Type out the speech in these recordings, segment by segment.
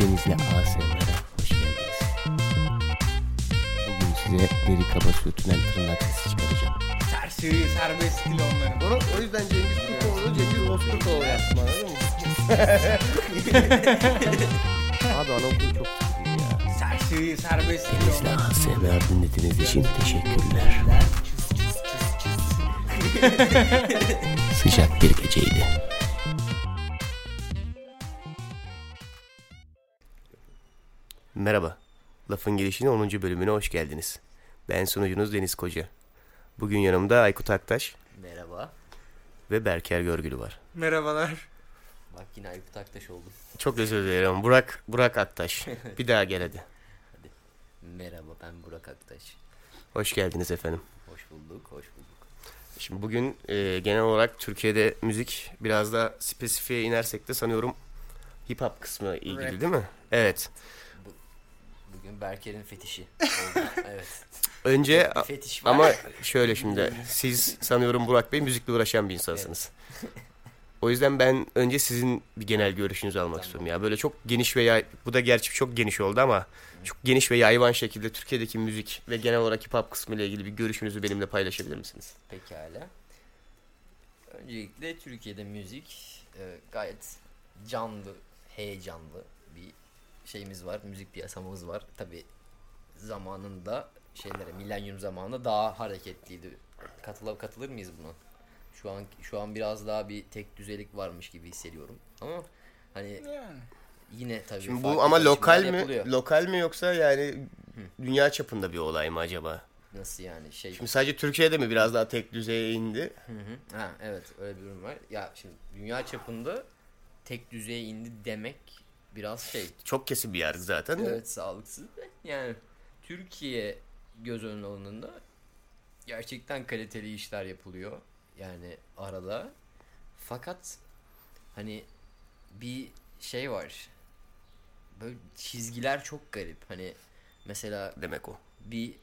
Denizli ASMR'e hoş geldiniz. Bugün size deri kaba sürtünen tırnak sesi çıkaracağım. Serseri serbest stil onların. O yüzden Cengiz Kurtoğlu, Cengiz Bozkurtoğlu yaptım anladın mı? Abi anaokulu çok sıkıcı ya. Serseri serbest stil Denizli onların. ASMR dinlediğiniz için teşekkürler. Sıcak bir geceydi. Merhaba. Lafın Gelişi'nin 10. bölümüne hoş geldiniz. Ben sunucunuz Deniz Koca. Bugün yanımda Aykut Aktaş Merhaba. ve Berker Görgülü var. Merhabalar. Bak yine Aykut Aktaş oldum. Çok özür dilerim. Burak, Burak Aktaş. Bir daha gel hadi. Merhaba ben Burak Aktaş. Hoş geldiniz efendim. Hoş bulduk, hoş bulduk. Şimdi bugün e, genel olarak Türkiye'de müzik biraz da spesifiye inersek de sanıyorum hip hop kısmı ilgili Rap. değil mi? Evet. Bugün Berker'in fetişi oldu. evet. Önce Bir fetiş var. ama şöyle şimdi siz sanıyorum Burak Bey müzikle uğraşan bir insansınız. O yüzden ben önce sizin bir genel görüşünüzü almak Tamam. istiyorum ya. Böyle çok geniş ve yay, bu da gerçi çok geniş oldu ama çok geniş ve yayvan şekilde Türkiye'deki müzik ve genel olarak hip hop kısmı ile ilgili bir görüşünüzü benimle paylaşabilir misiniz? Pekala. Öncelikle Türkiye'de müzik e, gayet canlı, heyecanlı bir şeyimiz var. Müzik piyasamız var. Tabi zamanında şeylere, milenyum zamanında daha hareketliydi. Katılır, katılır mıyız buna? Şu an şu an biraz daha bir tek düzelik varmış gibi hissediyorum. Ama hani Yani. yine tabii Şimdi bu ama lokal mi? yapılıyor. Lokal mi yoksa yani dünya çapında bir olay mı acaba? Nasıl yani şey Şimdi sadece Türkiye'de mi biraz daha tek düzeye indi? Hı hı. Ha evet öyle bir durum var. Ya şimdi dünya çapında tek düzeye indi demek biraz şey. Çok kesin bir yer zaten de. Evet sağlıksız. Yani Türkiye göz önüne alındığında gerçekten kaliteli işler yapılıyor. Yani arada. Fakat hani bir şey var. Böyle çizgiler çok garip. Hani mesela Demek o. bir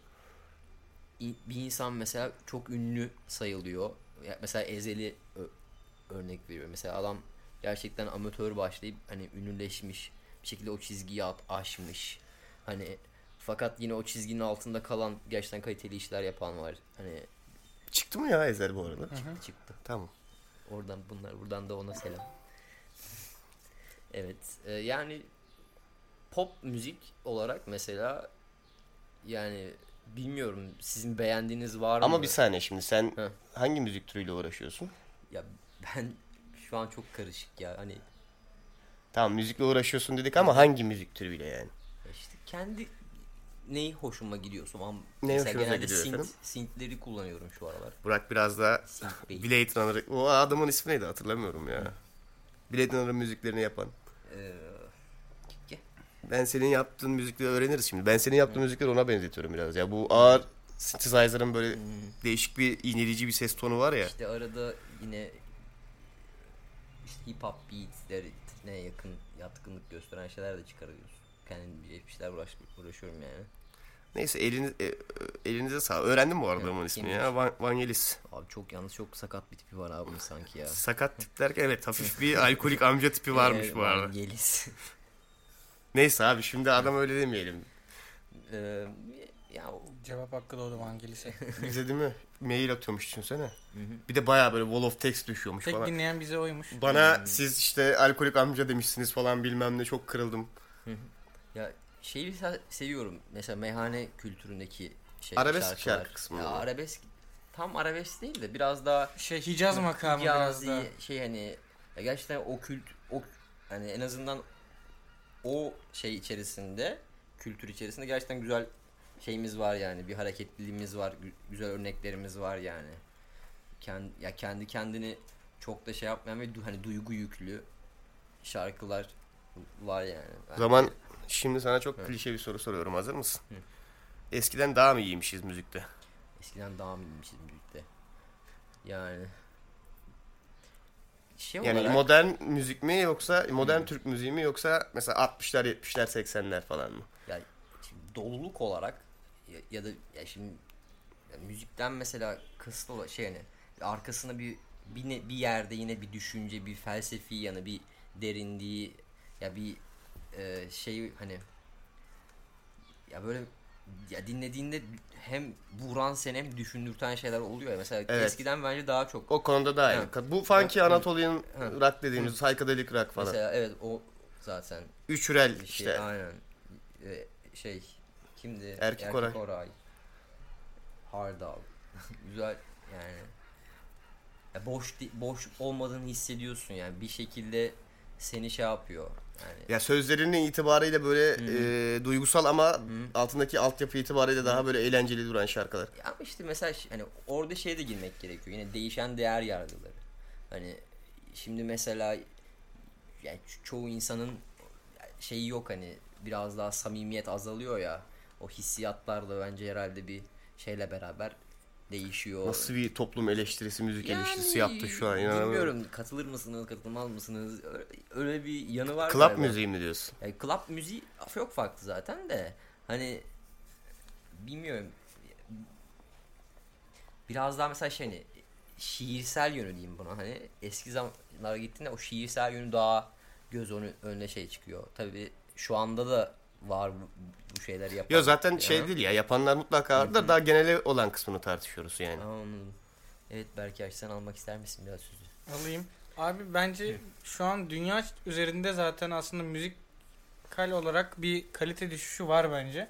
bir insan mesela çok ünlü sayılıyor. Mesela Ezeli örnek veriyor. Mesela adam gerçekten amatör başlayıp hani ünlüleşmiş bir şekilde o çizgiyi at, aşmış. Hani fakat yine o çizginin altında kalan gerçekten kaliteli işler yapan var. Hani Çıktı mı ya Ezel bu arada? çıktı çıktı. Tamam. Oradan bunlar buradan da ona selam. evet e, yani pop müzik olarak mesela yani bilmiyorum sizin beğendiğiniz var mı? Ama bir saniye şimdi sen Hı. hangi müzik türüyle uğraşıyorsun? Ya ben şu an çok karışık ya hani Tamam müzikle uğraşıyorsun dedik ama hangi müzik türüyle yani? işte kendi neyi hoşuma gidiyorsa ama mesela hoşunuza genelde gidiyor synth, efendim? synthleri kullanıyorum şu aralar. Burak biraz daha Bey. Blade Runner. O adamın ismi neydi hatırlamıyorum ya. Blade Runner müziklerini yapan. Ee, Ben senin yaptığın müzikleri öğreniriz şimdi. Ben senin yaptığın müzikleri ona benzetiyorum biraz ya. Bu ağır synthesizer'ın böyle değişik bir iğneleyici bir ses tonu var ya. İşte arada yine hip hop beats'lerine yakın yatkınlık gösteren şeyler de çıkarıyoruz. Kendim bir şeyler uğraş, uğraşıyorum yani. Neyse eliniz, e, elinize sağ. Öğrendim bu arada Evet, adamın ismini ya. Van, Vangelis. Abi çok yalnız çok sakat bir tipi var abi sanki ya. Sakat tip derken evet hafif bir alkolik amca tipi varmış bu arada. Vangelis. Neyse abi şimdi adam öyle demeyelim. Ee, ya o- Cevap hakkı doğdu Vangelis'e. Bize değil mi? Mail atıyormuş düşünsene. Bir de baya böyle wall of text düşüyormuş Tek falan. dinleyen bize oymuş. Bana siz işte alkolik amca demişsiniz falan bilmem ne çok kırıldım. ya şeyi se- seviyorum. Mesela meyhane kültüründeki şey Arabesk şarkılar. şarkı kısmını Ya arabesk tam arabesk değil de biraz daha Şey Hicaz makamı biraz Hicazi da. şey hani ya gerçekten o kült o hani en azından o şey içerisinde kültür içerisinde gerçekten güzel şeyimiz var yani bir hareketliliğimiz var gü- güzel örneklerimiz var yani kendi ya kendi kendini çok da şey yapmayan ve du- hani duygu yüklü şarkılar var yani. O Bence- zaman şimdi sana çok Evet. klişe bir soru soruyorum hazır mısın? Eskiden daha mı iyiymişiz müzikte? eskiden daha mı iyiymişiz birlikte yani şey Yani olarak modern müzik mi yoksa modern Türk müziği mi yoksa mesela 60'lar 70'ler 80'ler falan mı? ya şimdi doluluk olarak ya, ya da ya şimdi ya müzikten mesela kısıtlı olan şey hani arkasında bir bir, ne- bir yerde yine bir düşünce, bir felsefi yanı, bir derinliği ya bir e, şey hani ya böyle ya dinlediğinde hem vuran seni hem düşündürten şeyler oluyor ya. Mesela Evet. eskiden bence daha çok O konuda daha iyi. Bu funky Anatolian rock dediğimiz psychedelic rock falan. mesela evet o zaten Üçrel bir şey işte. aynen E, şey kimdi? Erkek Oray. Oray. Hardal. Güzel yani. Ya boş boş olmadığını hissediyorsun yani bir şekilde seni şey yapıyor. Yani Ya sözlerinin itibarıyla böyle Hı. e, duygusal ama altındaki altyapı itibariyle daha böyle eğlenceli duran şarkılar. Ya Ama işte mesela hani orada şeye de girmek gerekiyor. Yine değişen değer yargıları. Hani şimdi mesela yani ço- çoğu insanın şeyi yok hani biraz daha samimiyet azalıyor ya. O hissiyatlar da bence herhalde bir şeyle beraber değişiyor. Nasıl bir toplum eleştirisi, müzik Yani eleştirisi yaptı şu an inanamıyorum. Bilmiyorum katılır mısınız katılmaz mısınız öyle, bir yanı var. Club galiba. müziği mi diyorsun? Yani club müziği çok farklı zaten de hani bilmiyorum biraz daha mesela şey hani şiirsel yönü diyeyim buna hani eski zamanlara gittiğinde o şiirsel yönü daha göz önü, önüne şey çıkıyor. Tabi şu anda da var bu, bu şeyleri yapan. Yok zaten şey Ya. değil ya yapanlar mutlaka var da daha genele olan kısmını tartışıyoruz yani. Anladım. Evet Berker sen almak ister misin biraz sözü? Alayım. Abi bence şu an dünya üzerinde zaten aslında müzikal olarak bir kalite düşüşü var bence.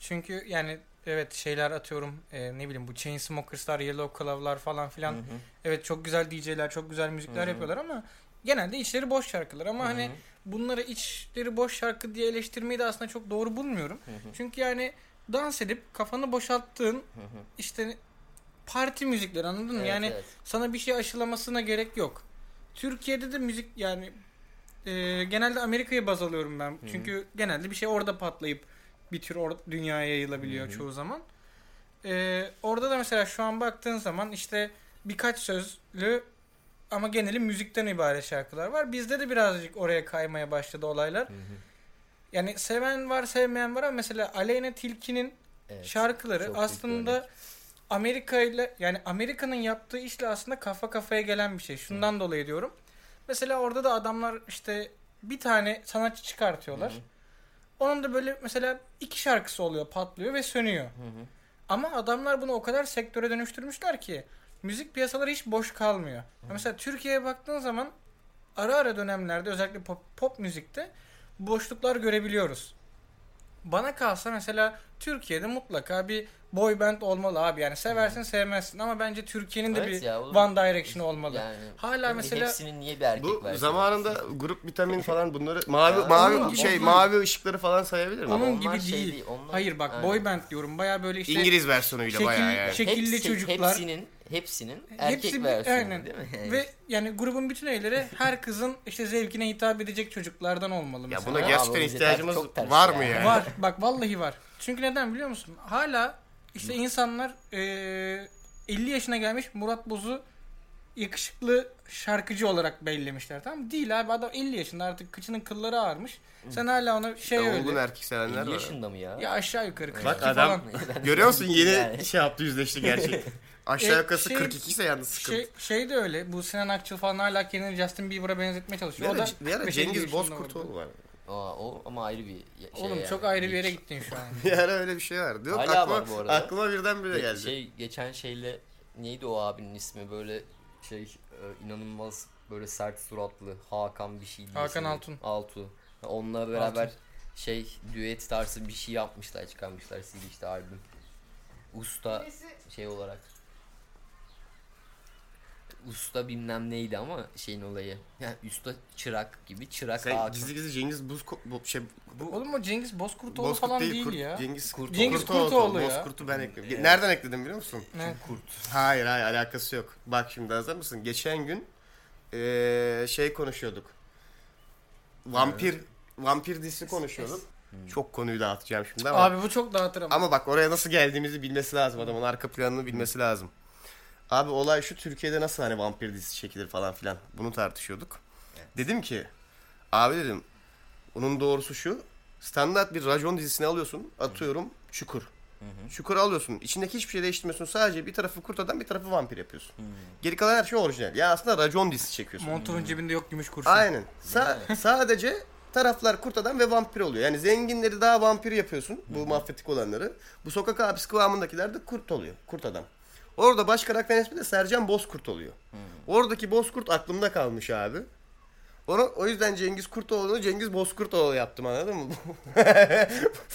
Çünkü yani evet şeyler atıyorum e, ne bileyim bu Chainsmokers'lar, Yellow Claw'lar falan filan. Evet çok güzel DJ'ler, çok güzel müzikler Hı hı. yapıyorlar ama genelde içleri boş şarkılar ama hani bunları içleri boş şarkı diye eleştirmeyi de aslında çok doğru bulmuyorum. Çünkü yani dans edip kafanı boşalttığın işte parti müzikleri anladın mı? Yani sana bir şey aşılamasına gerek yok. Türkiye'de de müzik yani e, genelde Amerika'yı baz alıyorum ben. Çünkü genelde bir şey orada patlayıp bir tür or- dünyaya yayılabiliyor çoğu zaman. E, orada da mesela şu an baktığın zaman işte birkaç sözlü ama geneli müzikten ibaret şarkılar var. Bizde de birazcık oraya kaymaya başladı olaylar. Yani seven var sevmeyen var ama mesela Aleyna Tilki'nin şarkıları büyük bir aslında. Amerika ile yani Amerika'nın yaptığı işle aslında kafa kafaya gelen bir şey. Şundan dolayı diyorum. Mesela orada da adamlar işte bir tane sanatçı çıkartıyorlar. Onun da böyle mesela iki şarkısı oluyor, patlıyor ve sönüyor. Ama adamlar bunu o kadar sektöre dönüştürmüşler ki müzik piyasaları hiç boş kalmıyor. Mesela Türkiye'ye baktığın zaman ara ara dönemlerde özellikle pop, pop müzikte boşluklar görebiliyoruz. Bana kalsa mesela Türkiye'de mutlaka bir boy band olmalı abi. Yani seversin sevmezsin ama bence Türkiye'nin de Evet bir ya, oğlum. One Direction olmalı. Yani Hala mesela- hepsinin niye bir erkek Bu versiyonu zamanında olsun? grup vitamin falan bunları mavi Ya, mavi onun- şey onun- mavi ışıkları falan sayabilir mi? Onun gibi onlar şey değil. değil, onlar- Hayır bak Aynen. boy band diyorum. Baya böyle işte İngiliz versiyonuyla şekil- bayağı yani. şekil- şekilli çocuklar. Hepsinin, hepsinin erkek Hepsi versiyonu aynen. değil mi? ve yani grubun bütün üyeleri her kızın işte zevkine hitap edecek çocuklardan olmalı Ya mesela. buna Abi gerçekten ihtiyacımız var ya. mı yani? Var. Bak vallahi var. Çünkü neden biliyor musun? Hala işte insanlar eee, 50 yaşına gelmiş Murat Boz'u yakışıklı şarkıcı olarak bellemişler tamam mı? Değil abi adam 50 yaşında artık kıçının kılları ağarmış. Sen hala ona şey Ya, öyle. Olgun erkek sevenler 50 var. yaşında mı ya? Ya aşağı yukarı 42 Bak falan. adam görüyor musun yeni Yani. şey yaptı yüzleşti gerçek. Aşağı E, yukarısı şey- 42 ise yalnız sıkıntı. Şey, şey de öyle. Bu Sinan Akçıl falan hala kendini Justin Bieber'a benzetmeye bir çalışıyor. O ara, da bir ara 45 Cengiz yaşında Bozkurtoğlu var. Aa, o ama ayrı bir şey Oğlum yani. çok ayrı bir yere gittin şu an. Bir ara öyle bir şey vardı. Yok, Hala aklıma, var bu arada. aklıma birden bire Ge- geldi. Şey geçen şeyle neydi o abinin ismi böyle şey e, inanılmaz böyle sert suratlı Hakan bir şey diye Hakan isimli. Altun. Altu. Onunla beraber şey düet tarzı bir şey yapmışlar çıkarmışlar CD işte albüm. Usta şey olarak. Usta bilmem neydi ama şeyin olayı. Yani usta çırak gibi çırak Sen Hakan. gizli gizli Cengiz Buzko bu şey Oğlum o Cengiz Bozkurtoğlu Bozkurt falan değil, Kurt- ya. Cengiz Kurt- Cengiz Kurtoğlu. Kurtoğlu ya. Bozkurt'u ben ekledim. Evet. Nereden ekledim biliyor musun? Ne? Hayır hayır alakası yok. Bak şimdi hazır mısın? Geçen gün eee, şey konuşuyorduk. Vampir vampir dizisi konuşuyorduk. Çok konuyu dağıtacağım şimdi ama. Abi bu çok dağıtır ama. Ama bak oraya nasıl geldiğimizi bilmesi lazım adamın arka planını bilmesi lazım. Abi olay şu Türkiye'de nasıl hani vampir dizisi çekilir falan filan bunu tartışıyorduk. Dedim ki abi dedim onun doğrusu şu standart bir racon dizisini alıyorsun atıyorum Çukur. Çukur alıyorsun içindeki hiçbir şey değiştirmiyorsun sadece bir tarafı kurt adam bir tarafı vampir yapıyorsun. Geri kalan her şey orijinal. Ya aslında racon dizisi çekiyorsun. Montunun cebinde yok gümüş kurşun. Aynen. Sa- sadece taraflar kurt adam ve vampir oluyor. Yani zenginleri daha vampir yapıyorsun. Bu mafyatik olanları. Bu sokak abisi kıvamındakiler de kurt oluyor. Kurt adam. Orada baş karakterin ismi de Sercan Bozkurt oluyor. Oradaki Bozkurt aklımda kalmış abi. Onu, o yüzden Cengiz Kurtoğlu'nu Cengiz Bozkurtoğlu yaptım anladın mı?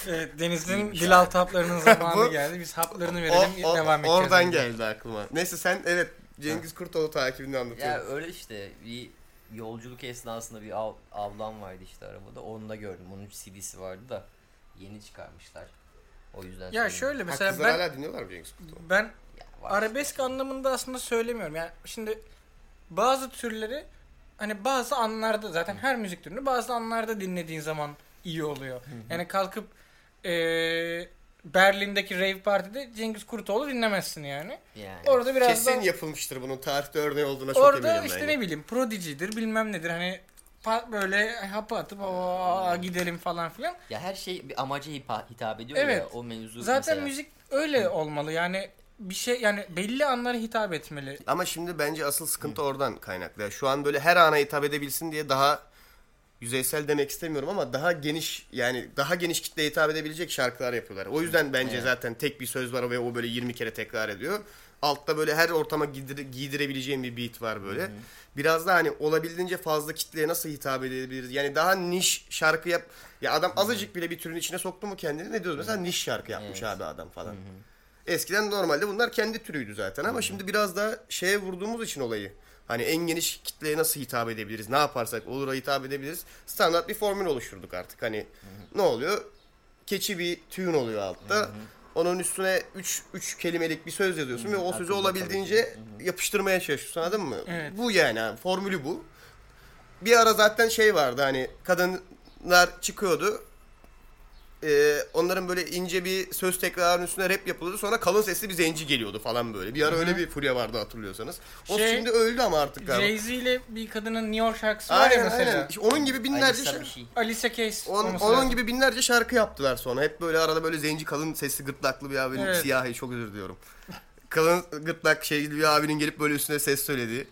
Evet, Deniz'in dil altı haplarının zamanı Bu- geldi. Biz haplarını O- verelim o- devam edeceğiz. oradan önce. geldi aklıma. Neyse sen evet Cengiz Kurtoğlu takibini Ya anlatıyorum. öyle işte bir yolculuk esnasında bir av, avlan vardı işte arabada. Onu da gördüm. Onun CD'si vardı da yeni çıkarmışlar. O yüzden Ya şöyle Ha, mesela kızlar ben hala dinliyorlar mı Cengiz Kurtoğlu? ben Ya arabesk anlamında aslında söylemiyorum. Yani şimdi bazı türleri hani bazı anlarda zaten her müzik türünü bazı anlarda dinlediğin zaman iyi oluyor. Yani kalkıp eee Berlin'deki rave partide Cengiz Kurtoğlu dinlemezsin yani. Yani. Orada biraz Kesin da yapılmıştır bunun tarihte örneği olduğuna çok orada eminim işte ben. ne bileyim Prodigy'dir bilmem nedir hani böyle hapı atıp "Aa, gidelim falan filan. Ya her şey bir amaca hitap ediyor Evet. ya o mevzu Zaten mesela. müzik öyle olmalı yani bir şey yani belli anlara hitap etmeli. Ama şimdi bence asıl sıkıntı oradan kaynaklı. Yani Şu an böyle her ana hitap edebilsin diye daha yüzeysel demek istemiyorum ama daha geniş yani daha geniş kitleye hitap edebilecek şarkılar yapıyorlar. O yüzden bence Evet. zaten tek bir söz var ve o böyle 20 kere tekrar ediyor. Altta böyle her ortama giydire, giydirebileceğim bir beat var böyle. Biraz da hani olabildiğince fazla kitleye nasıl hitap edebiliriz? Yani daha niş şarkı yap. Ya adam azıcık bile bir türün içine soktu mu kendini ne diyoruz? Mesela niş şarkı yapmış Evet. abi adam falan. Eskiden normalde bunlar kendi türüydü zaten ama şimdi biraz daha şeye vurduğumuz için olayı. Hani en geniş kitleye nasıl hitap edebiliriz? Ne yaparsak olura hitap edebiliriz? Standart bir formül oluşturduk artık. Hani ne oluyor? Keçi bir tune oluyor altta. Onun üstüne 3 3 kelimelik bir söz yazıyorsun ve o sözü olabildiğince yapıştırmaya çalışıyorsun anladın mı? Evet. Bu yani formülü bu. Bir ara zaten şey vardı hani kadınlar çıkıyordu. Ee, onların böyle ince bir söz tekrarının üstüne rap yapılıyordu. Sonra kalın sesli bir zenci geliyordu falan böyle. Bir ara öyle bir furya vardı hatırlıyorsanız. O Şey, şimdi öldü ama artık galiba. Jay-Z ile bir kadının New York şarkısı var ya Aynen mesela. aynen. İşte onun gibi binlerce şarkı. şey. Alicia Keys. On- onun lazım. gibi binlerce şarkı yaptılar sonra. Hep böyle arada böyle zenci kalın sesli gırtlaklı bir abinin Evet. siyahi çok özür diliyorum. kalın gırtlak şeyli bir abinin gelip böyle üstüne ses söylediği.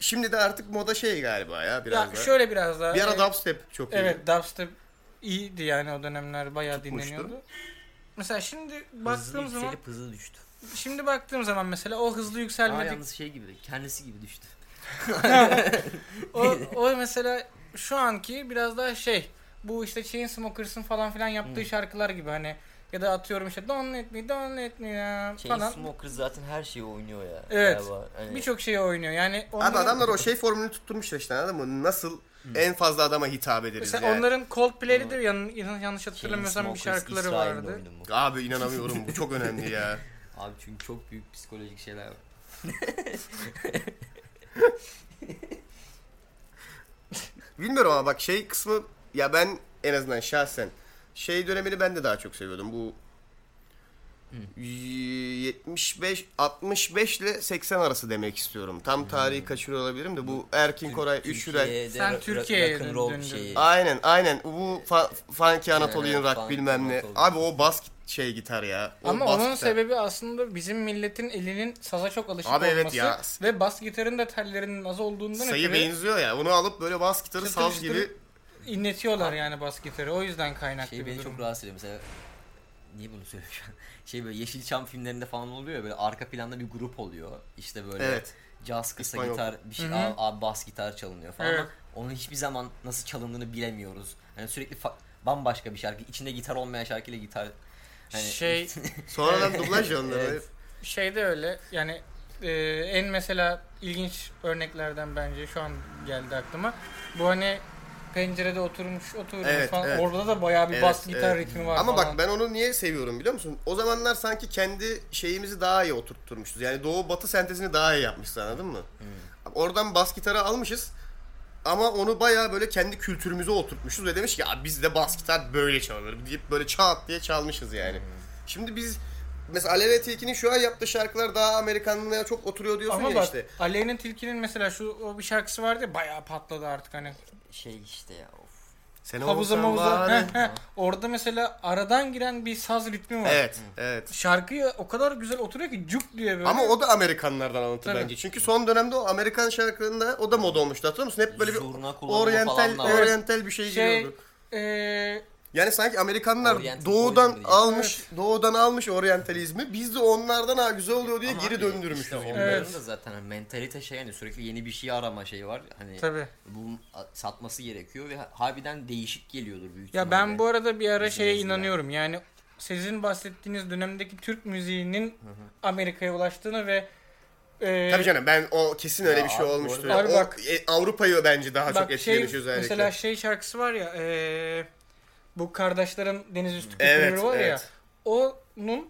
Şimdi de artık moda şey galiba ya biraz Ya da. şöyle biraz daha. Bir ara e, dubstep çok iyi. Evet dubstep iyiydi yani o dönemler bayağı Tutmuştu. dinleniyordu. Mesela şimdi Hızlı baktığım zaman yükselip hızlı düştü. şimdi baktığım zaman mesela o hızlı Aa, yükselmedik. yalnız şey gibi kendisi gibi düştü. o, o mesela şu anki biraz daha şey bu işte Chainsmokers'ın falan filan yaptığı şarkılar gibi hani ya da atıyorum işte Don't Let Me Don't Let Me ya falan. Chainsmokers zaten her şeyi oynuyor ya. Evet. Galiba. Hani Birçok şeyi oynuyor. Yani Abi onların, adamlar o şey formülünü tutturmuşlar işte anladın mı? Nasıl en fazla adama hitap ederiz mesela yani. onların Coldplay'li de yan, yan- yanlış hatırlamıyorsam bir şarkıları vardı. Abi inanamıyorum bu çok önemli ya. Abi çünkü çok büyük psikolojik şeyler var. Bilmiyorum ama bak şey kısmı ya ben en azından şahsen şey dönemini ben de daha çok seviyordum. Bu 75 65 ile 80 arası demek istiyorum. Tam tarihi kaçırıyor olabilirim de bu Erkin Koray. Türkiye'de Sen Türkiye'ye rock'n'roll döndün. şeyi. Aynen aynen bu fa- funky Anatolian Evet, rock funky bilmem ne. Anatolian. Abi o bas şey gitar ya. O Ama onun gitar. sebebi aslında bizim milletin elinin saza çok alışık Abi evet olması ya. ve bas gitarın da tellerinin az olduğundan sayı ötürü benziyor ya. Onu alıp böyle bas gitarı Çıtır saz çıtır gibi inletiyorlar yani bas gitarı. O yüzden kaynaklı Şey bir beni durum. çok rahatsız ediyor mesela. Niye bunu söylüyorum şu an? Şey böyle Yeşilçam filmlerinde falan oluyor ya böyle arka planda bir grup oluyor. İşte böyle Evet. caz kısa İspanyol. gitar bir şey a- a- bas gitar çalınıyor falan Evet. onun hiçbir zaman nasıl çalındığını bilemiyoruz. Yani sürekli fa- bambaşka bir şarkı. içinde gitar olmayan şarkıyla gitar hani Şey sonradan dublaj onları. Evet. şeyde öyle yani e, en mesela ilginç örneklerden bence şu an geldi aklıma. Bu hani pencerede oturmuş oturuyor Evet, falan. evet. Orada da bayağı bir Evet, bas gitar evet. ritmi var Ama falan. bak ben onu niye seviyorum biliyor musun? O zamanlar sanki kendi şeyimizi daha iyi oturtturmuşuz. Yani doğu batı sentezini daha iyi yapmışız anladın mı? Oradan bas gitarı almışız. Ama onu bayağı böyle kendi kültürümüze oturtmuşuz ve demiş ki ya bizde bas gitar böyle çalınır deyip böyle çat diye çalmışız yani. Şimdi biz mesela Alele Tilki'nin şu an yaptığı şarkılar daha Amerikanlığa çok oturuyor diyorsun Ama ya bak işte. Aleyna Tilki'nin mesela şu o bir şarkısı vardı ya bayağı patladı artık hani. Şey işte ya of. Sen havuza mavuza. var. Heh, heh. Orada mesela aradan giren bir saz ritmi var. Evet, evet. Şarkıyı o kadar güzel oturuyor ki cuk diye böyle. Ama o da Amerikanlardan alıntı Tabii. bence. Çünkü son dönemde o Amerikan şarkılarında o da moda olmuştu hatırlıyor musun? Hep böyle bir Zurna kullanımı oryantal falan da var. oryantal bir şey, şey giriyordu. eee, Yani sanki Amerikanlar Oriental doğudan diye. almış, doğudan almış oryantalizmi. Biz de onlardan ha güzel oluyor diye Ama geri abi döndürmüşüz. işte gibi. onların Evet. da zaten hani mentalite şey yani sürekli yeni bir şey arama şeyi var. Hani tabii. bunun a- satması gerekiyor ve harbiden değişik geliyordur büyük Ya ben bu arada bir ara Bizim şeye nezdinde. inanıyorum. Yani sizin bahsettiğiniz dönemdeki Türk müziğinin Amerika'ya ulaştığını ve eee, Tabii canım ben o kesin öyle Ya bir şey abi bu olmuştur. arada- Abi O, bak- e, Avrupa'yı bence daha çok şey etkilemiş özellikle. mesela şey şarkısı var ya eee, bu kardeşlerin deniz üstü Evet, köprüleri var ya evet. onun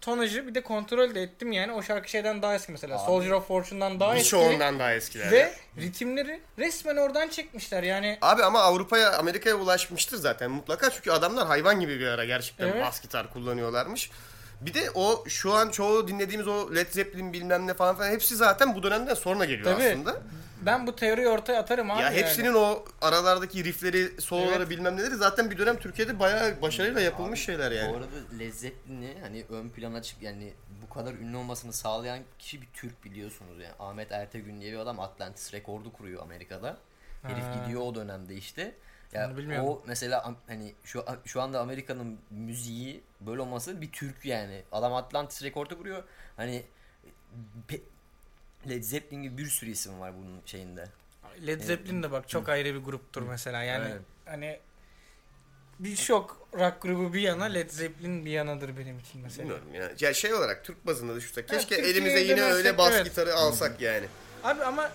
tonajı bir de kontrol de ettim yani o şarkı şeyden daha eski mesela Abi. Soldier of Fortune'dan daha eski Birçoğundan daha eskiler. ve ritimleri resmen oradan çekmişler yani Abi ama Avrupa'ya, Amerika'ya ulaşmıştır zaten mutlaka. Çünkü adamlar hayvan gibi bir ara gerçekten Evet. bas gitar kullanıyorlarmış. Bir de o şu an çoğu dinlediğimiz o Led Zeppelin bilmem ne falan filan hepsi zaten bu dönemden sonra geliyor Tabii. aslında. ben bu teoriyi ortaya atarım abi Ya yani. hepsinin o aralardaki riffleri, soloları Evet. bilmem neleri zaten bir dönem Türkiye'de bayağı başarıyla yapılmış şeyler yani. Bu arada lezzetini hani ön plana çık yani bu kadar ünlü olmasını sağlayan kişi bir Türk biliyorsunuz yani. Ahmet Ertegün diye bir adam Atlantis rekordu kuruyor Amerika'da. Herif Ha. gidiyor o dönemde işte. Ya Onu bilmiyorum. o mesela hani şu şu anda Amerika'nın müziği böyle olması bir Türk yani. Adam Atlantis rekordu kuruyor. Hani pe- Led Zeppelin gibi bir sürü isim var bunun şeyinde. Led Zeppelin de bak çok ayrı bir gruptur mesela. Yani Evet. hani bir şok rock grubu bir yana Led Zeppelin bir yanadır benim için mesela. Bilmiyorum ya. Ya şey olarak Türk bazında düşünsek keşke Türkiye'ye elimize yine öyle bas evet. gitarı alsak yani. Abi ama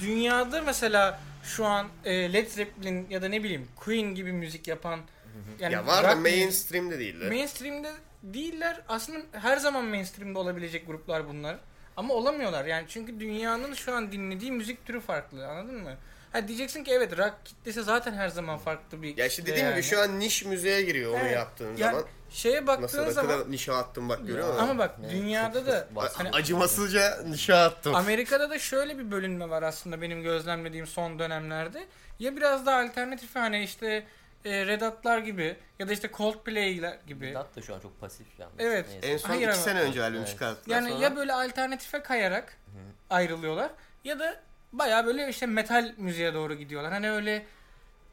dünyada mesela şu an e, Led Zeppelin ya da ne bileyim Queen gibi müzik yapan yani ya var da mainstream'de değil de. mainstream'de değiller. Aslında her zaman mainstream'de olabilecek gruplar bunlar. Ama olamıyorlar yani çünkü dünyanın şu an dinlediği müzik türü farklı anladın mı? Ha diyeceksin ki evet rock kitlesi zaten her zaman farklı bir Ya işte dediğim yani. gibi şu an niş müziğe giriyor onu Evet. yaptığın Ya zaman. Şeye Nasıl baktığın ne zaman kadar attım bak görüyor musun? ama bak Evet, dünyada çok- da çok basit. hani Acımasızca nişe attım. Amerika'da da şöyle bir bölünme var aslında benim gözlemlediğim son dönemlerde. Ya biraz daha alternatif hani işte e, Red Hot'lar gibi ya da işte Coldplay'ler gibi. Dat da şu an çok pasif yalnız. Evet. Neyse. En son Hayır iki ama- sene önce albüm Evet. çıkarttılar. Yani sonra... ya böyle alternatife kayarak ayrılıyorlar ya da baya böyle işte metal müziğe doğru gidiyorlar. Hani öyle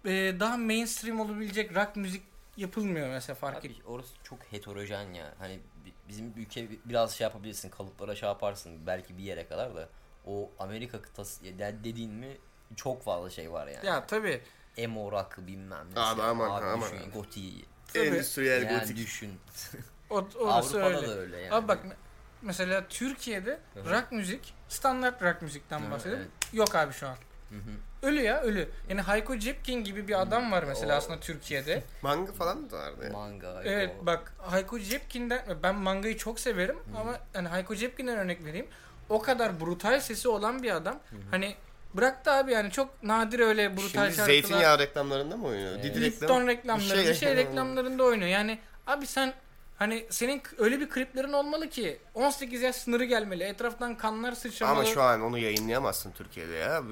e, daha mainstream olabilecek rock müzik yapılmıyor mesela fark et. Abi orası çok heterojen ya. Hani bi- bizim ülke bi- biraz şey yapabilirsin, kalıplara şey yaparsın belki bir yere kadar da o Amerika kıtası dediğin mi çok fazla şey var yani. Ya tabii. Emo rock'ı bilmem ne. Abi aman, aman. Düşün, gotiği. Endüstriyel Yani gotik. düşün. O, orası Avrupa'da öyle. da öyle yani. Abi bak me- mesela Türkiye'de rock müzik, standart rock müzikten bahsedelim. evet. Yok abi şu an. Hı hı. Ölü ya ölü. Yani Hayko Cepkin gibi bir adam var mesela O- aslında Türkiye'de. Manga falan da vardı ya. Manga. Evet o- bak Hayko Cepkin'den ben mangayı çok severim ama hani Hayko Cepkin'den örnek vereyim. O kadar brutal sesi olan bir adam. Hani bıraktı abi yani çok nadir öyle brutal Şimdi şarkılar. zeytinyağı reklamlarında mı oynuyor? Evet. Didi Lipton reklamı. reklamları, Bir şey- şey, reklamlarında oynuyor. Yani abi sen hani senin öyle bir kliplerin olmalı ki 18 yaş sınırı gelmeli. Etraftan kanlar sıçramalı. Ama şu an onu yayınlayamazsın Türkiye'de ya.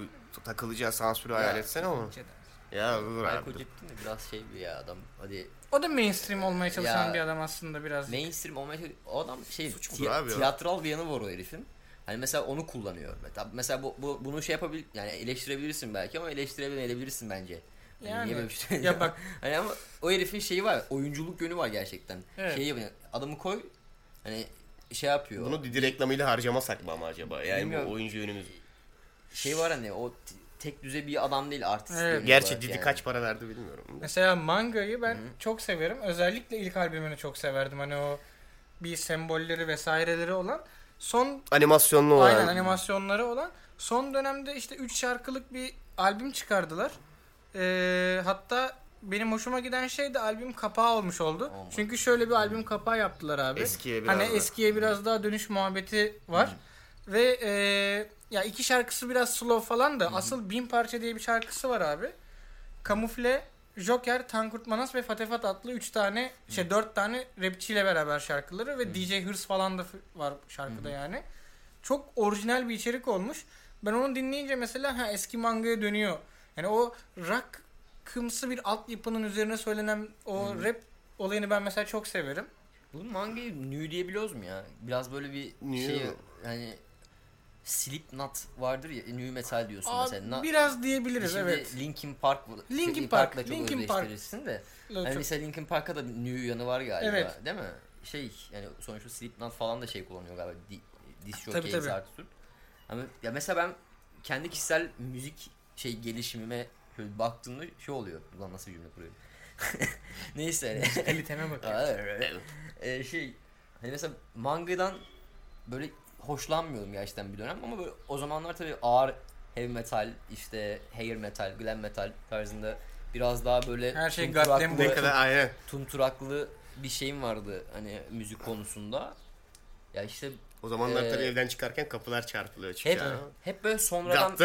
Takılacağı sansürü hayal etsene onu. Ya dur Hayko abi. Cepkin de biraz şey bir ya adam. Hadi O da mainstream olmaya çalışan Ya- bir adam aslında biraz. mainstream olmaya o adam şey Suç budur abi ya. tiyatral bir yanı var o herifin. Hani mesela onu kullanıyor. Mesela- Mesela bu, bu bunu şey yapabil yani eleştirebilirsin belki ama eleştirebilirsin bence. Hani Yani. niye böyle bir şey? Ya bak hani ama o herifin şeyi var. Oyunculuk yönü var gerçekten. Evet. Şey yapıyor. Adamı koy hani şey yapıyor. Bunu Didi reklamıyla harcamasak mı ama acaba? Yani Bilmiyorum. bu oyuncu yönümüz. Şey var hani o t- tek düze bir adam değil artist. Evet. yönü Gerçi Didi yani. kaç para verdi bilmiyorum. mesela mangayı ben çok severim. Özellikle ilk albümünü çok severdim. Hani o bir sembolleri vesaireleri olan son Animasyonlu olan. aynen animasyonları olan son dönemde işte 3 şarkılık bir albüm çıkardılar. Ee, hatta benim hoşuma giden şey de albüm kapağı olmuş oldu. Olmadı. Çünkü şöyle bir albüm kapağı yaptılar abi. Eskiye biraz hani da. eskiye biraz daha dönüş muhabbeti var. Ve e, ya iki şarkısı biraz slow falan da asıl bin parça diye bir şarkısı var abi. Kamufle, Joker, Tankurt Manas ve Fatefat adlı 3 tane şey 4 tane rapçiyle beraber şarkıları ve DJ Hırs falan da var şarkıda yani. Çok orijinal bir içerik olmuş. Ben onu dinleyince mesela ha eski mangaya dönüyor. Yani o rock kımsı bir altyapının üzerine söylenen o rap olayını ben mesela çok severim. Bu mangayı new diyebiliyoruz mu ya? Biraz böyle bir New. şey yani Slipknot vardır ya new metal diyorsun Aa, mesela. Na- biraz diyebiliriz Şimdi evet. Linkin Park Linkin Park'la Park, çok Linkin Park. özdeştirirsin de. Çok- Hani mesela Linkin Park'a da new yanı var galiba Evet. değil mi? Şey yani sonuçta Slipknot falan da şey kullanıyor galiba. Di, Disc Tabii, Jockey, tabii. Sartre. Ama ya mesela ben kendi kişisel müzik şey gelişimime şöyle baktığımda şey oluyor. Ulan nasıl bir cümle kuruyorum. Neyse hani. Kaliteme bak. Ee, şey hani mesela mangadan böyle hoşlanmıyordum gerçekten bir dönem ama böyle o zamanlar tabii ağır heavy metal işte hair metal, glam metal tarzında biraz daha böyle Her şey tunturaklı- goddamn Ne kadar aynen. tunturaklı bir şeyim vardı hani müzik konusunda. Ya işte O zamanlar Ee, tabii evden çıkarken kapılar çarpılıyor hep çıkıyor. hep böyle sonradan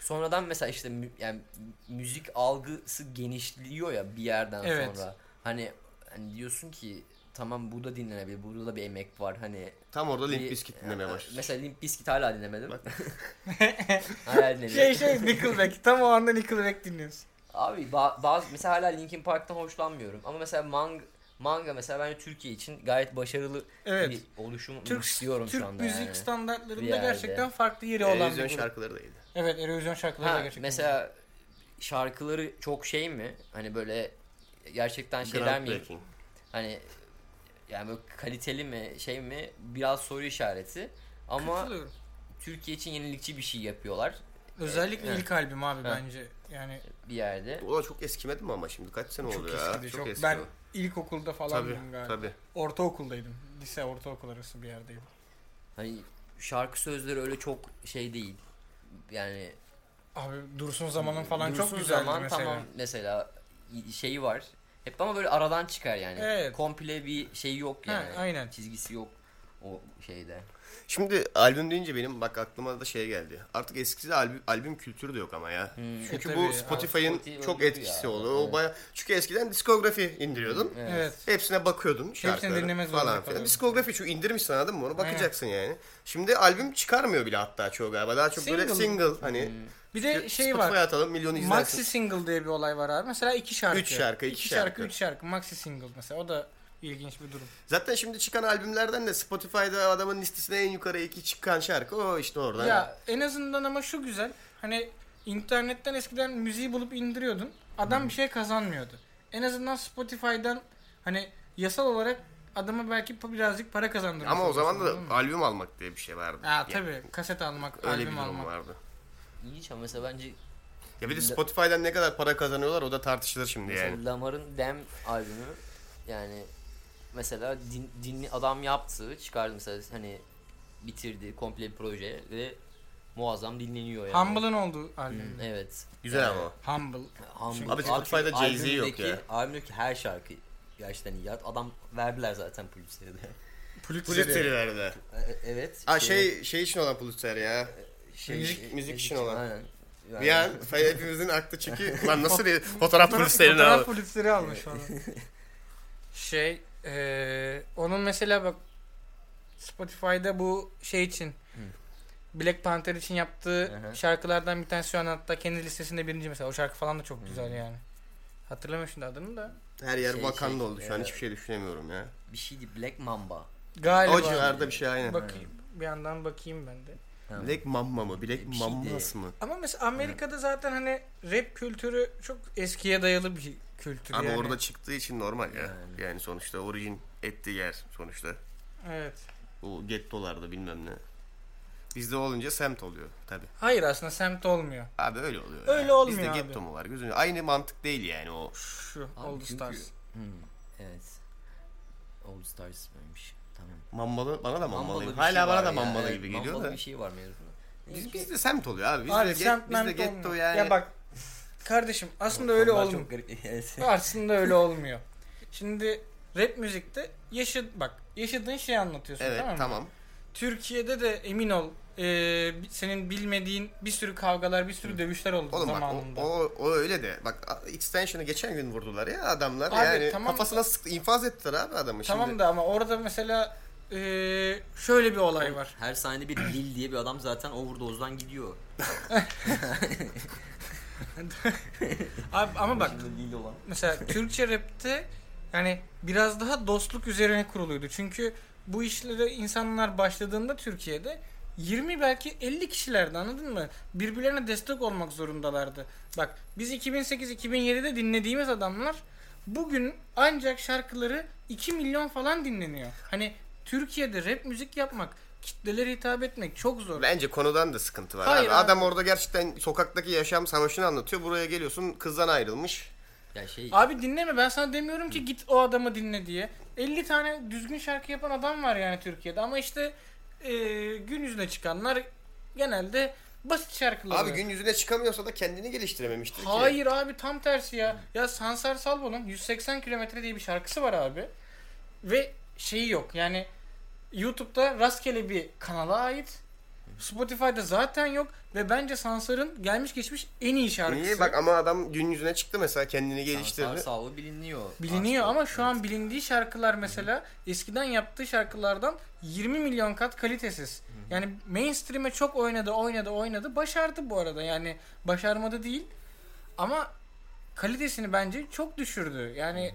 sonradan mesela işte yani müzik algısı genişliyor ya bir yerden Evet. sonra. Hani hani diyorsun ki tamam bu da dinlenebilir. Burada da bir emek var. Hani Tam orada Limp Bizkit dinlemeye başlıyor. Mesela Limp Bizkit hala dinlemedim. Bak. hala dinlemedim. Şey şey Nickelback. Tam o anda Nickelback dinliyorsun. Abi ba- bazı mesela hala Linkin Park'tan hoşlanmıyorum. Ama mesela manga manga mesela bence Türkiye için gayet başarılı Evet. bir oluşum Türk, istiyorum Türk şu anda müzik yani. Standartlarında yerde. gerçekten farklı yeri olan bir grup. şarkıları da iyiydi. Evet, Eurovision şarkıları da Ha, gerçekten. mesela şarkıları çok şey mi? Hani böyle gerçekten şey miyim? Groundbreaking. Hani yani böyle kaliteli mi şey mi? Biraz soru işareti. Ama. Türkiye için yenilikçi bir şey yapıyorlar Özellikle Evet. ilk albüm abi Ha. bence. Yani bir yerde. O da çok eskimedi mi ama şimdi kaç sene çok oldu ya? eskidi. Çok, eski ben ilkokulda Tabii falandım galiba. tabii. Ortaokuldaydım. Lise ortaokul arası bir yerdeydim. Hani şarkı sözleri öyle çok şey değil. Yani Abi Dursun Zaman'ın falan Dursun çok güzeldi Zaman mesela. tamam mesela şeyi var. Hep ama böyle aradan çıkar yani. Evet. Komple bir şey yok Ha, yani. aynen. Çizgisi yok o şeyde. Şimdi albüm deyince benim bak aklıma da şey geldi. Artık eskisi albüm, albüm kültürü de yok ama ya. Hmm. Çünkü E, bu. Spotify'ın Spotify çok etkisi ya. oldu. O Evet. baya çünkü eskiden diskografi indiriyordun. Evet. Hepsine bakıyordun şarkıları falan filan. Diskografi şu indirmişsin anladın mı? Onu bakacaksın yani. Şimdi albüm çıkarmıyor bile hatta çoğu galiba. Daha çok böyle Single. single hani. Bir de şey Spotify'a var. atalım milyon izlensin. Maxi single diye bir olay var abi. Mesela iki şarkı. Üç şarkı, iki şarkı. şarkı. Üç şarkı. Maxi single mesela. O da ilginç bir durum. Zaten şimdi çıkan albümlerden de Spotify'da adamın listesine en yukarı iki çıkan şarkı o işte oradan. Ya en azından ama şu güzel. Hani internetten eskiden müziği bulup indiriyordun. Adam bir şey kazanmıyordu. En azından Spotify'dan hani yasal olarak adama belki birazcık para kazandırmış Ama o zaman da albüm almak diye bir şey vardı. Ha Yani tabii kaset almak, Öyle albüm bir durum almak. vardı. İlginç ama mesela bence Ya bir de Spotify'dan ne kadar para kazanıyorlar o da tartışılır şimdi mesela yani. Lamar'ın Dem albümü yani mesela din, dinli adam yaptı çıkardı mesela hani bitirdi komple bir proje ve muazzam dinleniyor yani. Humble'ın olduğu albüm. Hmm, evet. Güzel Yani- ama. Humble. Humble. Abi Spotify'da çünkü Jay-Z yok ya. Albümdeki her şarkı gerçekten iyi. Adam verdiler zaten Pulitzer'e de. Pulitzer'i verdiler. E- evet. Aa işte, şey şey için olan Pulitzer ya. şey, müzik- müzik için olan. Aynen. Yani- Bir an hepimizin aklı çeki. Lan nasıl bir fotoğraf Pulitzer'ini Fotoğraf aldı. Pulitzer'i almış falan. şey eee, onun mesela bak Spotify'da bu şey için Black Panther için yaptığı Hı hı. şarkılardan bir tanesi şu an hatta kendi listesinde birinci mesela. O şarkı falan da çok güzel yani. Hatırlamıyorum şimdi adını da. Her yer Şey, Wakanda şey, oldu şu an hiçbir şey düşünemiyorum ya. Bir şeydi Black Mamba. Galiba. O civarda bir şey aynen. Bakayım. Bir yandan bakayım ben de. Ha. Black Mamba mı? Black de- mı? Ama mesela Amerika'da zaten hani rap kültürü çok eskiye dayalı bir kültür Abi yani. orada çıktığı için normal ya. Yani. Yani sonuçta orijin ettiği yer sonuçta. Evet. Bu gettolarda bilmem ne. Bizde olunca semt oluyor tabi. Hayır aslında semt olmuyor. Abi öyle oluyor. Öyle ya. olmuyor Bizde abi. getto mu var gözünü? Aynı mantık değil yani o. Şu Abi Old çünkü- Stars. Hmm, evet. Old Stars mıymış? Tamam. Mambalı bana da mambalı. Mambalı Hala şey bana da ya, mambalı evet, gibi geliyor mambalı da. bir şey var mevzunda. Biz, bizde semt oluyor abi. Bizde, Abi get, semt bizde getto olmuyor. yani. Ya bak kardeşim aslında öyle olmuyor. çok garip. Evet. Aslında öyle olmuyor. Şimdi rap müzikte yaşa bak yaşadığın şeyi anlatıyorsun evet tamam tamam. mı? Türkiye'de de emin ol e, senin bilmediğin bir sürü kavgalar, bir sürü dövüşler oldu Oğlum bak zamanında. o, o, o öyle de. Bak extension'ı geçen gün vurdular ya adamlar. Abi, yani tamam. kafasına sıktı infaz ettiler abi adamı tamam şimdi. da ama orada mesela e, şöyle bir olay var. Her sahnede bir Lil diye bir adam zaten overdose'dan gidiyor. Abi ama bak değil olan. mesela Türkçe rapte yani biraz daha dostluk üzerine kuruluydu. Çünkü bu işlere insanlar başladığında Türkiye'de 20 belki 50 kişilerdi anladın mı? Birbirlerine destek olmak zorundalardı. Bak biz 2008-2007'de dinlediğimiz adamlar bugün ancak şarkıları 2 milyon falan dinleniyor. Hani Türkiye'de rap müzik yapmak, kitlelere hitap etmek çok zor. Bence konudan da sıkıntı var. Hayır abi. abi. Adam orada gerçekten sokaktaki yaşam savaşını anlatıyor. Buraya geliyorsun kızdan ayrılmış. Ya şey Abi dinleme ben sana demiyorum ki git o adamı dinle diye. 50 tane düzgün şarkı yapan adam var yani Türkiye'de ama işte e, gün yüzüne çıkanlar genelde basit şarkılar. Abi gün yüzüne çıkamıyorsa da kendini geliştirememiştir ki. Hayır abi tam tersi ya. Ya Sansar Salvo'nun 180 kilometre diye bir şarkısı var abi. Ve şeyi yok yani YouTube'da rastgele bir kanala ait. Spotify'da zaten yok ve bence Sansar'ın gelmiş geçmiş en iyi şarkısı. Niye? Bak ama adam gün yüzüne çıktı mesela kendini geliştirdi. Sansar Salvo biliniyor. Biliniyor Aslında. ama şu an bilindiği şarkılar mesela eskiden yaptığı şarkılardan 20 milyon kat kalitesiz. Yani mainstream'e çok oynadı, oynadı, oynadı. Başardı bu arada. Yani başarmadı değil. Ama kalitesini bence çok düşürdü. Yani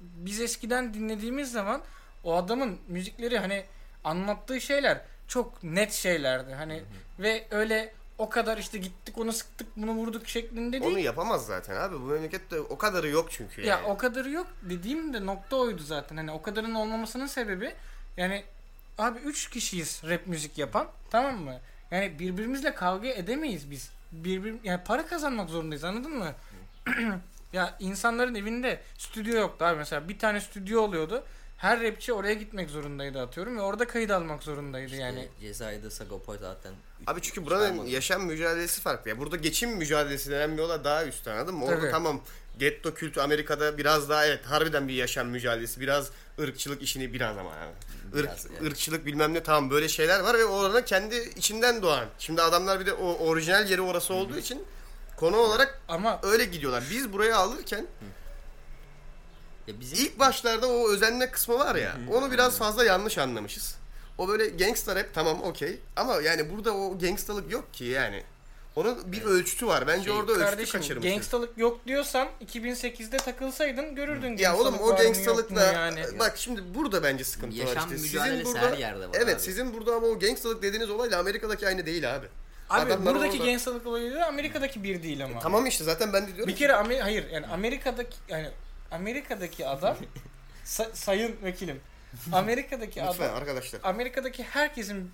biz eskiden dinlediğimiz zaman o adamın müzikleri hani anlattığı şeyler çok net şeylerdi. Hani ve öyle o kadar işte gittik onu sıktık bunu vurduk şeklinde değil. Onu yapamaz zaten abi. Bu memlekette o kadarı yok çünkü. Ya yani. o kadarı yok dediğim de nokta oydu zaten. Hani o kadarın olmamasının sebebi yani abi 3 kişiyiz rap müzik yapan tamam mı? Yani birbirimizle kavga edemeyiz biz. Birbir yani para kazanmak zorundayız anladın mı? ya insanların evinde stüdyo yoktu abi mesela bir tane stüdyo oluyordu. Her rapçi oraya gitmek zorundaydı atıyorum ve orada kayıt almak zorundaydı İşte yani. Cezayir'de Sagopa zaten. Abi çünkü buranın yaşam mücadelesi farklı. Ya burada geçim mücadelesi denen bir olay daha üstte anladın mı? Orada Tabii. tamam getto kültü Amerika'da biraz daha evet harbiden bir yaşam mücadelesi. Biraz ırkçılık işini biraz ama yani. Irk, Biraz, evet. ırkçılık bilmem ne tamam böyle şeyler var ve oranın kendi içinden doğan. Şimdi adamlar bir de o orijinal yeri orası olduğu için konu olarak Ama öyle gidiyorlar. Biz buraya alırken Ya bizim ilk başlarda o özenme kısmı var ya onu biraz fazla yanlış anlamışız. O böyle gangster rap tamam okey ama yani burada o gangstalık yok ki yani. Onun bir ölçütü var. Bence Şey, orada ölçütü kardeşim kaçırmışız. gangstalık yok diyorsan 2008'de takılsaydın görürdün Ya oğlum o var gangstalıkla yani. bak şimdi burada bence sıkıntı var Yaşam işte. Sizin burada her yerde var Evet abi. sizin burada ama o gangstalık dediğiniz olayla Amerika'daki aynı değil abi. Abi Adamlar buradaki orada- gangstalık olayı da Amerika'daki bir değil ama. Tamam işte zaten ben de diyorum Bir kere Amer hayır yani Amerika'daki yani Amerika'daki adam sa- sayın vekilim. Amerika'daki lütfen adam arkadaşlar. Amerika'daki herkesin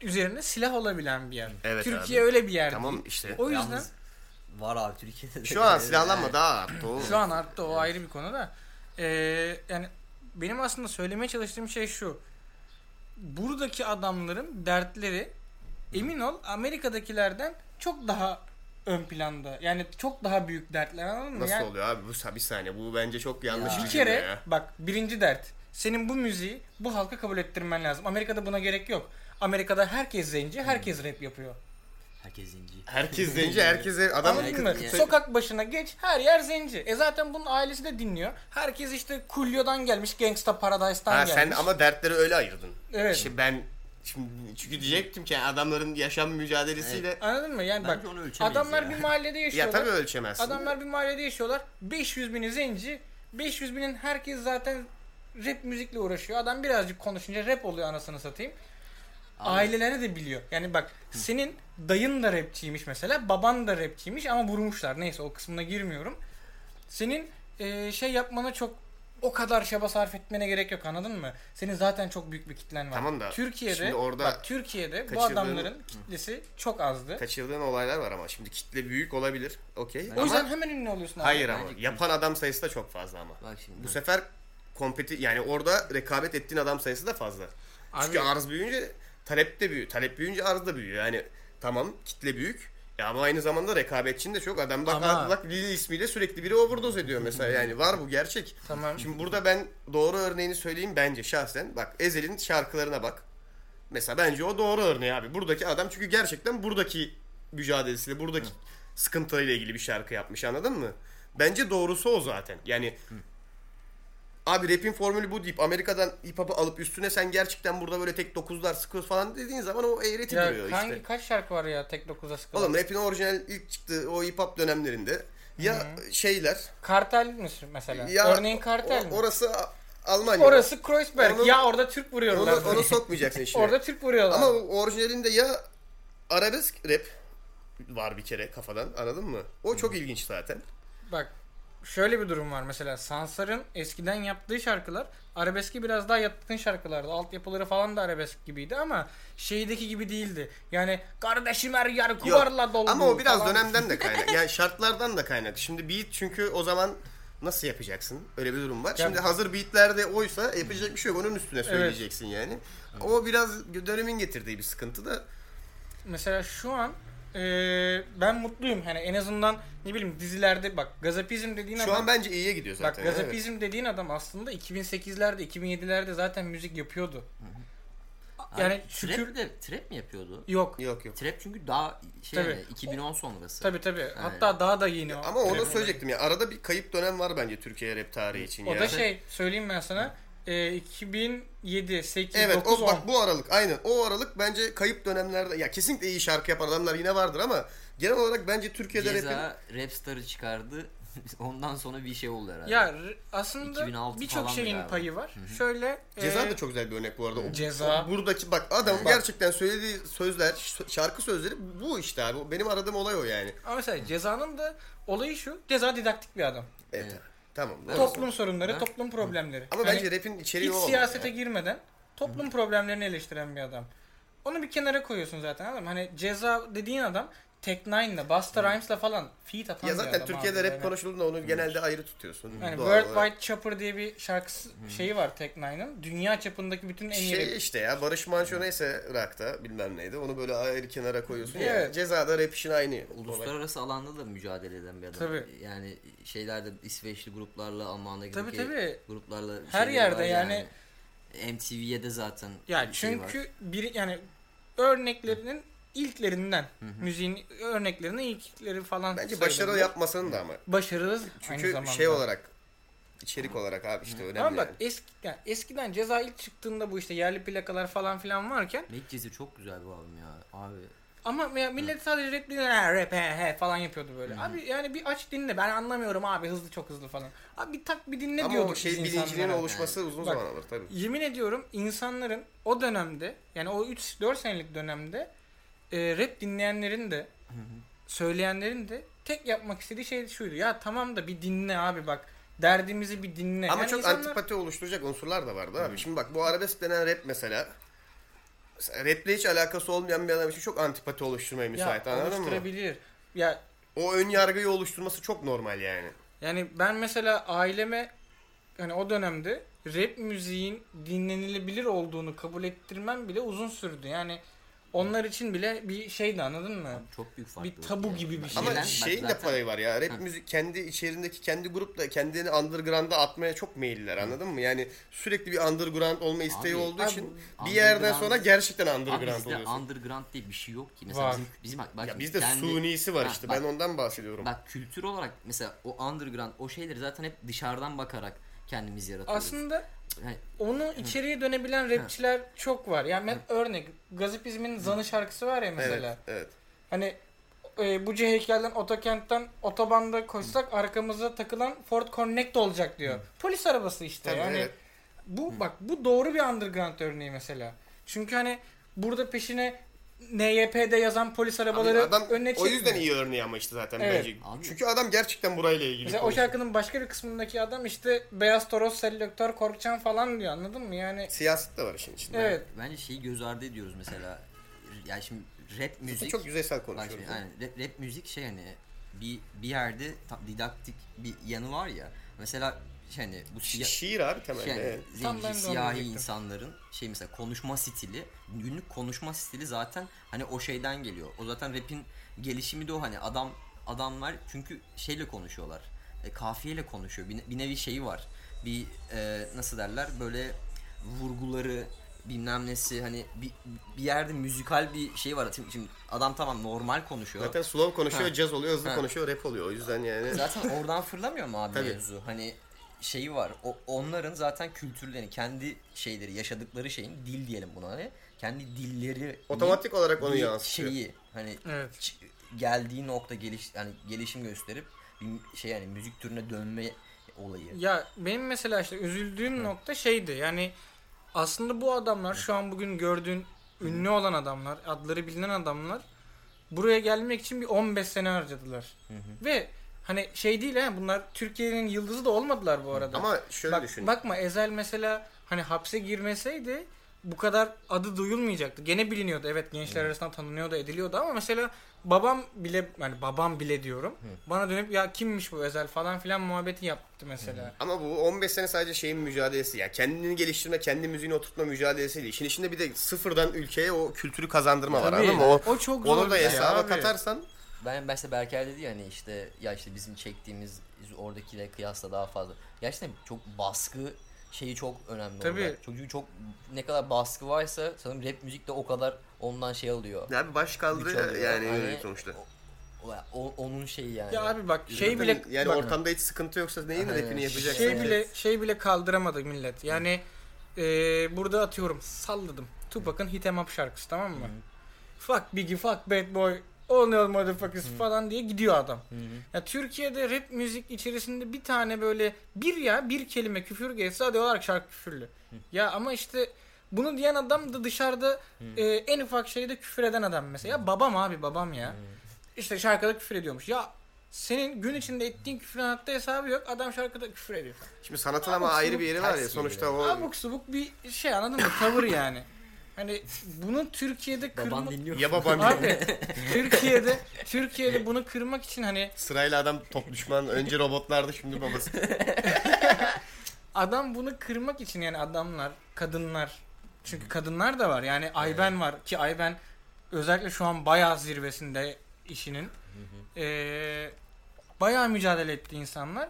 üzerinde silah olabilen bir yer. Evet Türkiye abi. öyle bir yer Tamam değil. işte. O yüzden Yalnız var abi Türkiye'de. de. Şu an silahlanma daha arttı oğlum. şu an arttı o ayrı bir konu da. Ee, yani benim aslında söylemeye çalıştığım şey şu. Buradaki adamların dertleri emin ol Amerika'dakilerden çok daha ön planda. Yani çok daha büyük dertler anladın mı? Nasıl Yani- oluyor abi? Bu bir saniye. Bu bence çok yanlış Ya. bir kere ya. bak birinci dert. Senin bu müziği bu halka kabul ettirmen lazım. Amerika'da buna gerek yok. Amerika'da herkes zenci, herkes rap yapıyor. Herkes zenci. Herkes zenci, herkese adam Anladın mı? Sokak başına geç, her yer zenci. E zaten bunun ailesi de dinliyor. Herkes işte Coolio'dan gelmiş, Gangsta Paradise'dan Ha gelmiş. sen ama dertleri öyle ayırdın. Evet. İşte ben şimdi çünkü diyecektim ki adamların yaşam mücadelesiyle Anladın mı? Yani Bence bak adamlar ya. bir mahallede ya yaşıyorlar. tabii ölçemezsin. Adamlar bir mahallede yaşıyorlar. 500 bini zenci. 500 binin herkes zaten rap müzikle uğraşıyor. Adam birazcık konuşunca rap oluyor anasını satayım. Abi. Aileleri de biliyor. Yani bak senin dayın da rapçiymiş mesela. Baban da rapçiymiş ama vurmuşlar. Neyse o kısmına girmiyorum. Senin e, şey yapmana çok o kadar çaba sarf etmene gerek yok anladın mı? Senin zaten çok büyük bir kitlen var. Tamam da Türkiye'de şimdi orada bak Türkiye'de bu kaçırdığın- adamların kitlesi çok azdı. kaçırdığın olaylar var ama şimdi kitle büyük olabilir. Okey. O Ama yüzden hemen ünlü oluyorsun abi. hayır ama Bence- yapan adam sayısı da çok fazla ama. Bak şimdi. Bu sefer kompeti yani orada rekabet ettiğin adam sayısı da fazla. Çünkü arz büyüyünce talep de büyüyor. Talep büyüyünce arz da büyüyor. Yani tamam kitle büyük. Ya ama aynı zamanda rekabetçin de çok. Adam bak, Ama- bak Lil ismiyle sürekli biri overdose ediyor mesela. Yani var bu gerçek. Tamam. Şimdi burada ben doğru örneğini söyleyeyim bence şahsen. Bak Ezel'in şarkılarına bak. Mesela bence o doğru örneği abi. Buradaki adam çünkü gerçekten buradaki mücadelesiyle, buradaki sıkıntılarıyla ilgili bir şarkı yapmış anladın mı? Bence doğrusu o zaten. Yani abi rap'in formülü bu deyip Amerika'dan hip hop'u alıp üstüne sen gerçekten burada böyle tek dokuzlar sıkıyoruz falan dediğin zaman o eğreti Ya duruyor hangi işte. kaç şarkı var ya tek 9'a sıkılan? Oğlum rap'in orijinal ilk çıktığı o hip hop dönemlerinde ya şeyler Kartel mi mesela? ya Örneğin kartel o- mi? Orası Almanya. Orası Kreuzberg. Onu- ya orada Türk vuruyorlar. onu, onu sokmayacaksın işine. orada Türk vuruyorlar. Ama orijinalinde ya arabesk rap var bir kere kafadan anladın mı? O çok ilginç zaten. Bak şöyle bir durum var mesela Sansar'ın eskiden yaptığı şarkılar arabeski biraz daha yatkın şarkılardı. Altyapıları falan da arabesk gibiydi ama şeydeki gibi değildi. Yani kardeşim her yer kuvarla doldu. Ama o biraz falan. dönemden de kaynak. Yani şartlardan da kaynak. Şimdi beat çünkü o zaman nasıl yapacaksın? Öyle bir durum var. Ya- Şimdi hazır beatlerde oysa yapacak bir şey yok. Onun üstüne söyleyeceksin yani. O biraz dönemin getirdiği bir sıkıntı da. Mesela şu an eee, ben mutluyum. Hani en azından ne bileyim dizilerde bak gazapizm dediğin Şu adam an bence iyiye gidiyor Bak zaten. evet. gazapizm dediğin adam aslında 2008'lerde 2007'lerde zaten müzik yapıyordu. Yani Abi, şükür trap de trap mi yapıyordu? yok. Yok yok. Trap çünkü daha şey Tabii. yani 2010 sonrası. Tabi tabi. Hatta daha da yeni. o Ama onu söyleyecektim ya. Arada bir kayıp dönem var bence Türkiye rap tarihi için O ya. da şey söyleyeyim ben sana. E, 2007, 8, Evet 9, o 10. bak bu aralık aynen o aralık bence kayıp dönemlerde ya kesinlikle iyi şarkı yapan adamlar yine vardır ama genel olarak bence Türkiye'de rap'in Ceza Rapstar'ı çıkardı. Ondan sonra bir şey oldu herhalde. Ya aslında 2006 birçok şeyin galiba. payı var. Şöyle Ceza e, da çok güzel bir örnek bu arada. O- Ceza. o buradaki bak adamın Bak. gerçekten söylediği sözler, şarkı sözleri bu işte abi. Benim aradığım olay o yani. ama mesela Ceza'nın da olayı şu. Ceza didaktik bir adam. Evet. Evet. Tamam. Toplum sorunları, Ha? toplum problemleri. Ama Hani bence rap'in içeriği hiç o olmalı siyasete ya. girmeden toplum problemlerini eleştiren bir adam. Onu bir kenara koyuyorsun zaten anladın mı? Hani Ceza dediğin adam Tek Nine'la, Busta Rhymes'la falan feat atan Ya bir zaten adam Türkiye'de abi. rap Yani- konuşulduğunda onu genelde ayrı tutuyorsun. Yani Doğal World olarak. Wide Chopper diye bir şarkısı şeyi var Tek Nine'ın. Dünya çapındaki bütün en iyi Şey rap- işte ya Barış Manço neyse rock'ta bilmem neydi onu böyle ayrı kenara koyuyorsun ya. Evet. Cezada rap işin aynı. Uluslararası alanda da mücadele eden bir adam. Tabii. Yani şeylerde İsveçli gruplarla, Almanya'daki Tabii, tabii. gruplarla Her yerde var yani. MTV'ye de zaten Ya bir şey var. çünkü bir yani örneklerinin ilklerinden müziğin örneklerinin ilkleri falan Bence başarılı yapmasının da ama. başarılı aynı Çünkü zamanda. şey olarak içerik olarak abi işte önemli. Ama bak yani. eski, yani eskiden ceza ilk çıktığında bu işte yerli plakalar falan filan varken Medcezir çok güzel bu albüm ya abi. ama ya millet sadece rap dinler ha, rap he he falan yapıyordu böyle. Abi yani bir aç dinle ben anlamıyorum abi hızlı çok hızlı falan. Abi bir tak bir dinle Ama diyorduk o şey bilincinin oluşması uzun Bak, zaman alır tabii. Yemin ediyorum insanların o dönemde yani o 3-4 senelik dönemde e, rap dinleyenlerin de söyleyenlerin de tek yapmak istediği şey şuydu. Ya tamam da bir dinle abi bak derdimizi bir dinle. Ama Yani çok insanlar- antipati oluşturacak unsurlar da vardı abi. Şimdi bak bu arabesk denen rap mesela raple hiç alakası olmayan bir adam için çok antipati oluşturmaya müsait ya, anladın mı? oluşturabilir. Ya O ön yargıyı oluşturması çok normal yani. yani ben mesela aileme hani o dönemde rap müziğin dinlenilebilir olduğunu kabul ettirmem bile uzun sürdü. Yani onlar için bile bir şeydi anladın mı? Çok büyük fark. Bir tabu gibi bir şey. Ama şeyin de payı var ya. Rap Ha. müzik kendi içerisindeki kendi grupla kendini underground'a atmaya çok meyilliler anladın mı? Yani sürekli bir underground olma isteği Abi, olduğu abi, için bir yerden sonra gerçekten Abi underground bizde oluyorsun. underground diye bir şey yok ki. Mesela Var. bizim, bizim bak, bak ya bizde kendi- sunisi var Ha, işte. bak- ben ondan bahsediyorum. Bak kültür olarak mesela o underground o şeyleri zaten hep dışarıdan bakarak kendimiz yaratıyoruz. Aslında Yani onu içeriye dönebilen rapçiler çok var. Yani ben örnek Gazipizm'in Zanı şarkısı var ya mesela. Evet, evet. Hani e, Buca heykelden Otokent'ten otobanda koşsak arkamıza takılan Ford Connect olacak diyor. Polis arabası işte. Tabii, yani evet. bu bak bu doğru bir underground örneği mesela. Çünkü hani burada peşine NYP'de yazan polis arabaları Adam önüne o çekmiyor. yüzden iyi örneği ama işte zaten Evet. bence. Abi- Çünkü adam gerçekten burayla ilgili Mesela o şarkının başka bir kısmındaki adam işte beyaz toros selektör korkacağım falan diyor anladın mı? Yani Siyaset de var işin içinde. evet. bence şeyi göz ardı ediyoruz mesela. Yani şimdi rap Zaten müzik çok yüzeysel konuşuyoruz. şimdi, yani rap, rap müzik şey hani bir bir yerde didaktik bir yanı var ya. Mesela hani bu siyah şiir abi temelde. yani evet. Zenci siyahi insanların şey mesela konuşma stili günlük konuşma stili zaten hani o şeyden geliyor. O zaten rap'in gelişimi de o hani adam adamlar çünkü şeyle konuşuyorlar. E, kafiyeyle konuşuyor. Bir, bir nevi şeyi var. Bir e, nasıl derler böyle vurguları bilmem nesi hani bir, bir yerde müzikal bir şey var. Şimdi, şimdi adam tamam normal konuşuyor. Zaten slow konuşuyor, Ha. caz oluyor, hızlı Ha. konuşuyor, rap oluyor. O yüzden yani. Zaten oradan fırlamıyor mu abi Tabii. mevzu? Hani şeyi var. O, onların zaten kültürlerini, kendi şeyleri, yaşadıkları şeyin dil diyelim buna hani. Kendi dilleri Otomatik olarak onu yansıtıyor. şeyi hani Evet. geldiği nokta geliş yani gelişim gösterip bir şey yani müzik türüne dönme olayı. Ya benim mesela işte üzüldüğüm nokta şeydi. Yani aslında bu adamlar şu an bugün gördüğün ünlü olan adamlar, adları bilinen adamlar buraya gelmek için bir 15 sene harcadılar. Ve hani şey değil ha bunlar Türkiye'nin yıldızı da olmadılar bu arada. Ama şöyle Bak, düşün. bakma Ezel mesela hani hapse girmeseydi bu kadar adı duyulmayacaktı. Gene biliniyordu. Evet gençler arasında tanınıyordu, ediliyordu ama mesela babam bile yani babam bile diyorum. Bana dönüp ya kimmiş bu Ezel falan filan muhabbeti yaptı mesela. Ama bu 15 sene sadece şeyin mücadelesi ya. Kendini geliştirme, kendi müziğini oturtma mücadelesiyle. İşin içinde bir de sıfırdan ülkeye o kültürü kazandırma var Tabii. anladın mı? O, O çok zor onu da şey hesaba abi. katarsan Ben mesela Berker dedi yani işte ya işte bizim çektiğimiz oradakiyle kıyasla daha fazla. Gerçekten çok baskı şeyi çok önemli Tabii. orada. Çünkü çok ne kadar baskı varsa sanırım rap müzik de o kadar ondan şey alıyor. ya bir baş kaldırıyor yani Hani sonuçta. O, o- onun şeyi yani. Ya abi bak şey Zaten bile yani bak, ortamda hiç sıkıntı yoksa neyin Aynen. rapini yapacaksın? şey Evet. bile şey bile kaldıramadı millet. Yani e, burada atıyorum salladım. Tupac'ın Hit 'em Up şarkısı tamam mı? Fuck Biggie, fuck Bad Boy, the motherfuckers falan diye gidiyor adam. Ya Türkiye'de rap müzik içerisinde bir tane böyle bir ya bir kelime küfür geçse diyorlar ki şarkı küfürlü. Ya ama işte bunu diyen adam da dışarıda e, en ufak şeyde küfür eden adam mesela. Ya babam abi babam ya. İşte şarkıda küfür ediyormuş. Ya senin gün içinde ettiğin küfürün hatta hesabı yok. Adam şarkıda küfür ediyor. Şimdi sanatın ama ayrı bir yeri var ya sonuçta o Abuk subuk bir şey anladın mı? Tavır yani. Hani bunun Türkiye'de kırma... Baban dinliyor. ya babam Abi Türkiye'de Türkiye'de bunu kırmak için hani sırayla adam top düşman önce robotlardı şimdi babası. adam bunu kırmak için yani adamlar, kadınlar çünkü kadınlar da var. Yani Ayben var ki Ayben özellikle şu an bayağı zirvesinde işinin. Ee, bayağı mücadele etti insanlar.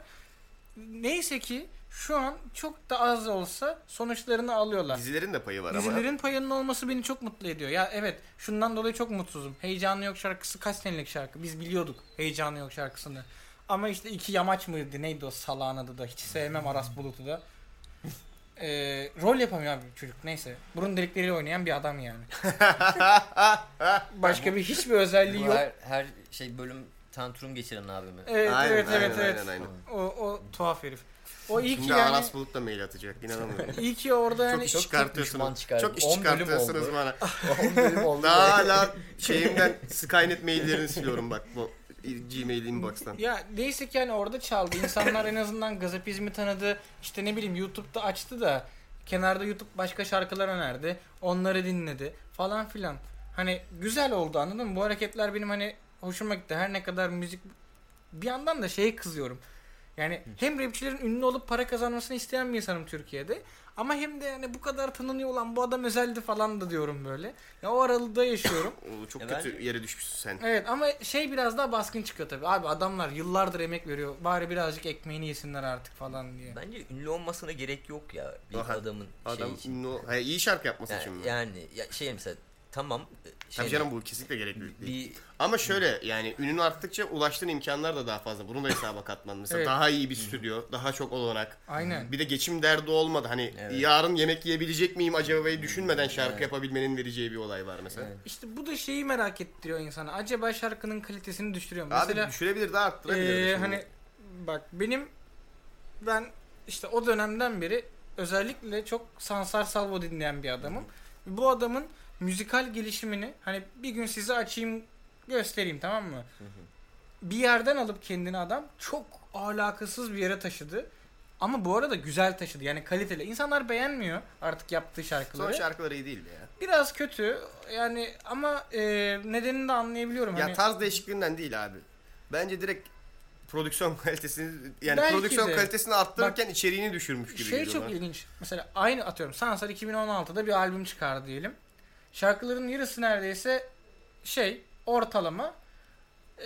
Neyse ki şu an çok da az olsa sonuçlarını alıyorlar. Dizilerin de payı var ama. Dizilerin payının olması beni çok mutlu ediyor. Ya evet şundan dolayı çok mutsuzum. Heyecanı yok şarkısı kaç senelik şarkı. Biz biliyorduk Heyecanı yok şarkısını. Ama işte iki yamaç mıydı neydi o salağın adı da. Hiç sevmem Aras Bulut'u da. Ee, rol yapamıyor abi çocuk neyse. Burun delikleriyle oynayan bir adam yani. Başka bir hiçbir özelliği yok. her, her şey bölüm tantrum geçiren abimi. Evet Aynen, evet aynen, evet evet. aynen, aynen. O, o tuhaf herif. O iyi ki Şimdi yani Aras Bulut da mail atacak inanamıyorum. iyi ki orada yani çok iş çok düşman çıkartıyorsunuz. Çok iş 10 bölüm çıkartıyorsunuz oldu. bana. 10 bölüm oldu. Daha hala şeyimden Skynet maillerini siliyorum bak bu Gmail inbox'tan. Ya neyse ki hani orada çaldı. İnsanlar en azından gazapizmi tanıdı. İşte ne bileyim YouTube'da açtı da kenarda YouTube başka şarkılar önerdi. Onları dinledi falan filan. Hani güzel oldu anladın mı? Bu hareketler benim hani hoşuma gitti. Her ne kadar müzik bir yandan da şeye kızıyorum. Yani hem rapçilerin ünlü olup para kazanmasını isteyen bir insanım Türkiye'de. Ama hem de yani bu kadar tanınıyor olan bu adam özeldi falan da diyorum böyle. Ya o aralıkta yaşıyorum. Çok Ya kötü ben- yere düşmüşsün sen. Evet ama şey biraz daha baskın çıkıyor tabii. Abi adamlar yıllardır emek veriyor. Bari birazcık ekmeğini yesinler artık falan diye. Bence ünlü olmasına gerek yok ya bir Aha, adamın Adam şey için. ünlü Hayır, iyi şarkı yapması için Yani, mi? yani ya şey mesela tamam Tabii şey canım bu kesinlikle gerekli değil. bir Ama şöyle yani ünün arttıkça ulaştığın imkanlar da daha fazla. Bunu da hesaba katman. Mesela Evet. daha iyi bir stüdyo, daha çok olanak. Aynen. Bir de geçim derdi olmadı. Hani Evet. yarın yemek yiyebilecek miyim acaba düşünmeden şarkı yapabilmenin vereceği bir olay var mesela. Evet. İşte bu da şeyi merak ettiriyor insana. Acaba şarkının kalitesini düşürüyor mu? Abi Mesela düşürebilir de arttırabilir. de Ee, şimdi. hani bak benim ben işte o dönemden beri özellikle çok Sansar Salvo dinleyen bir adamım. Bu adamın müzikal gelişimini hani bir gün size açayım göstereyim tamam mı? Bir yerden alıp kendini adam çok alakasız bir yere taşıdı. Ama bu arada güzel taşıdı. Yani kaliteli. İnsanlar beğenmiyor artık yaptığı Son şarkıları. şarkıları iyi değil ya. Biraz kötü. Yani ama e, nedenini de anlayabiliyorum. Ya hani, tarz değişikliğinden değil abi. Bence direkt prodüksiyon kalitesini yani Belki prodüksiyon de. kalitesini arttırırken içeriğini düşürmüş gibi Şey çok bana. ilginç. Mesela aynı atıyorum Sansar 2016'da bir albüm çıkardı diyelim. Şarkıların yarısı neredeyse şey ortalama.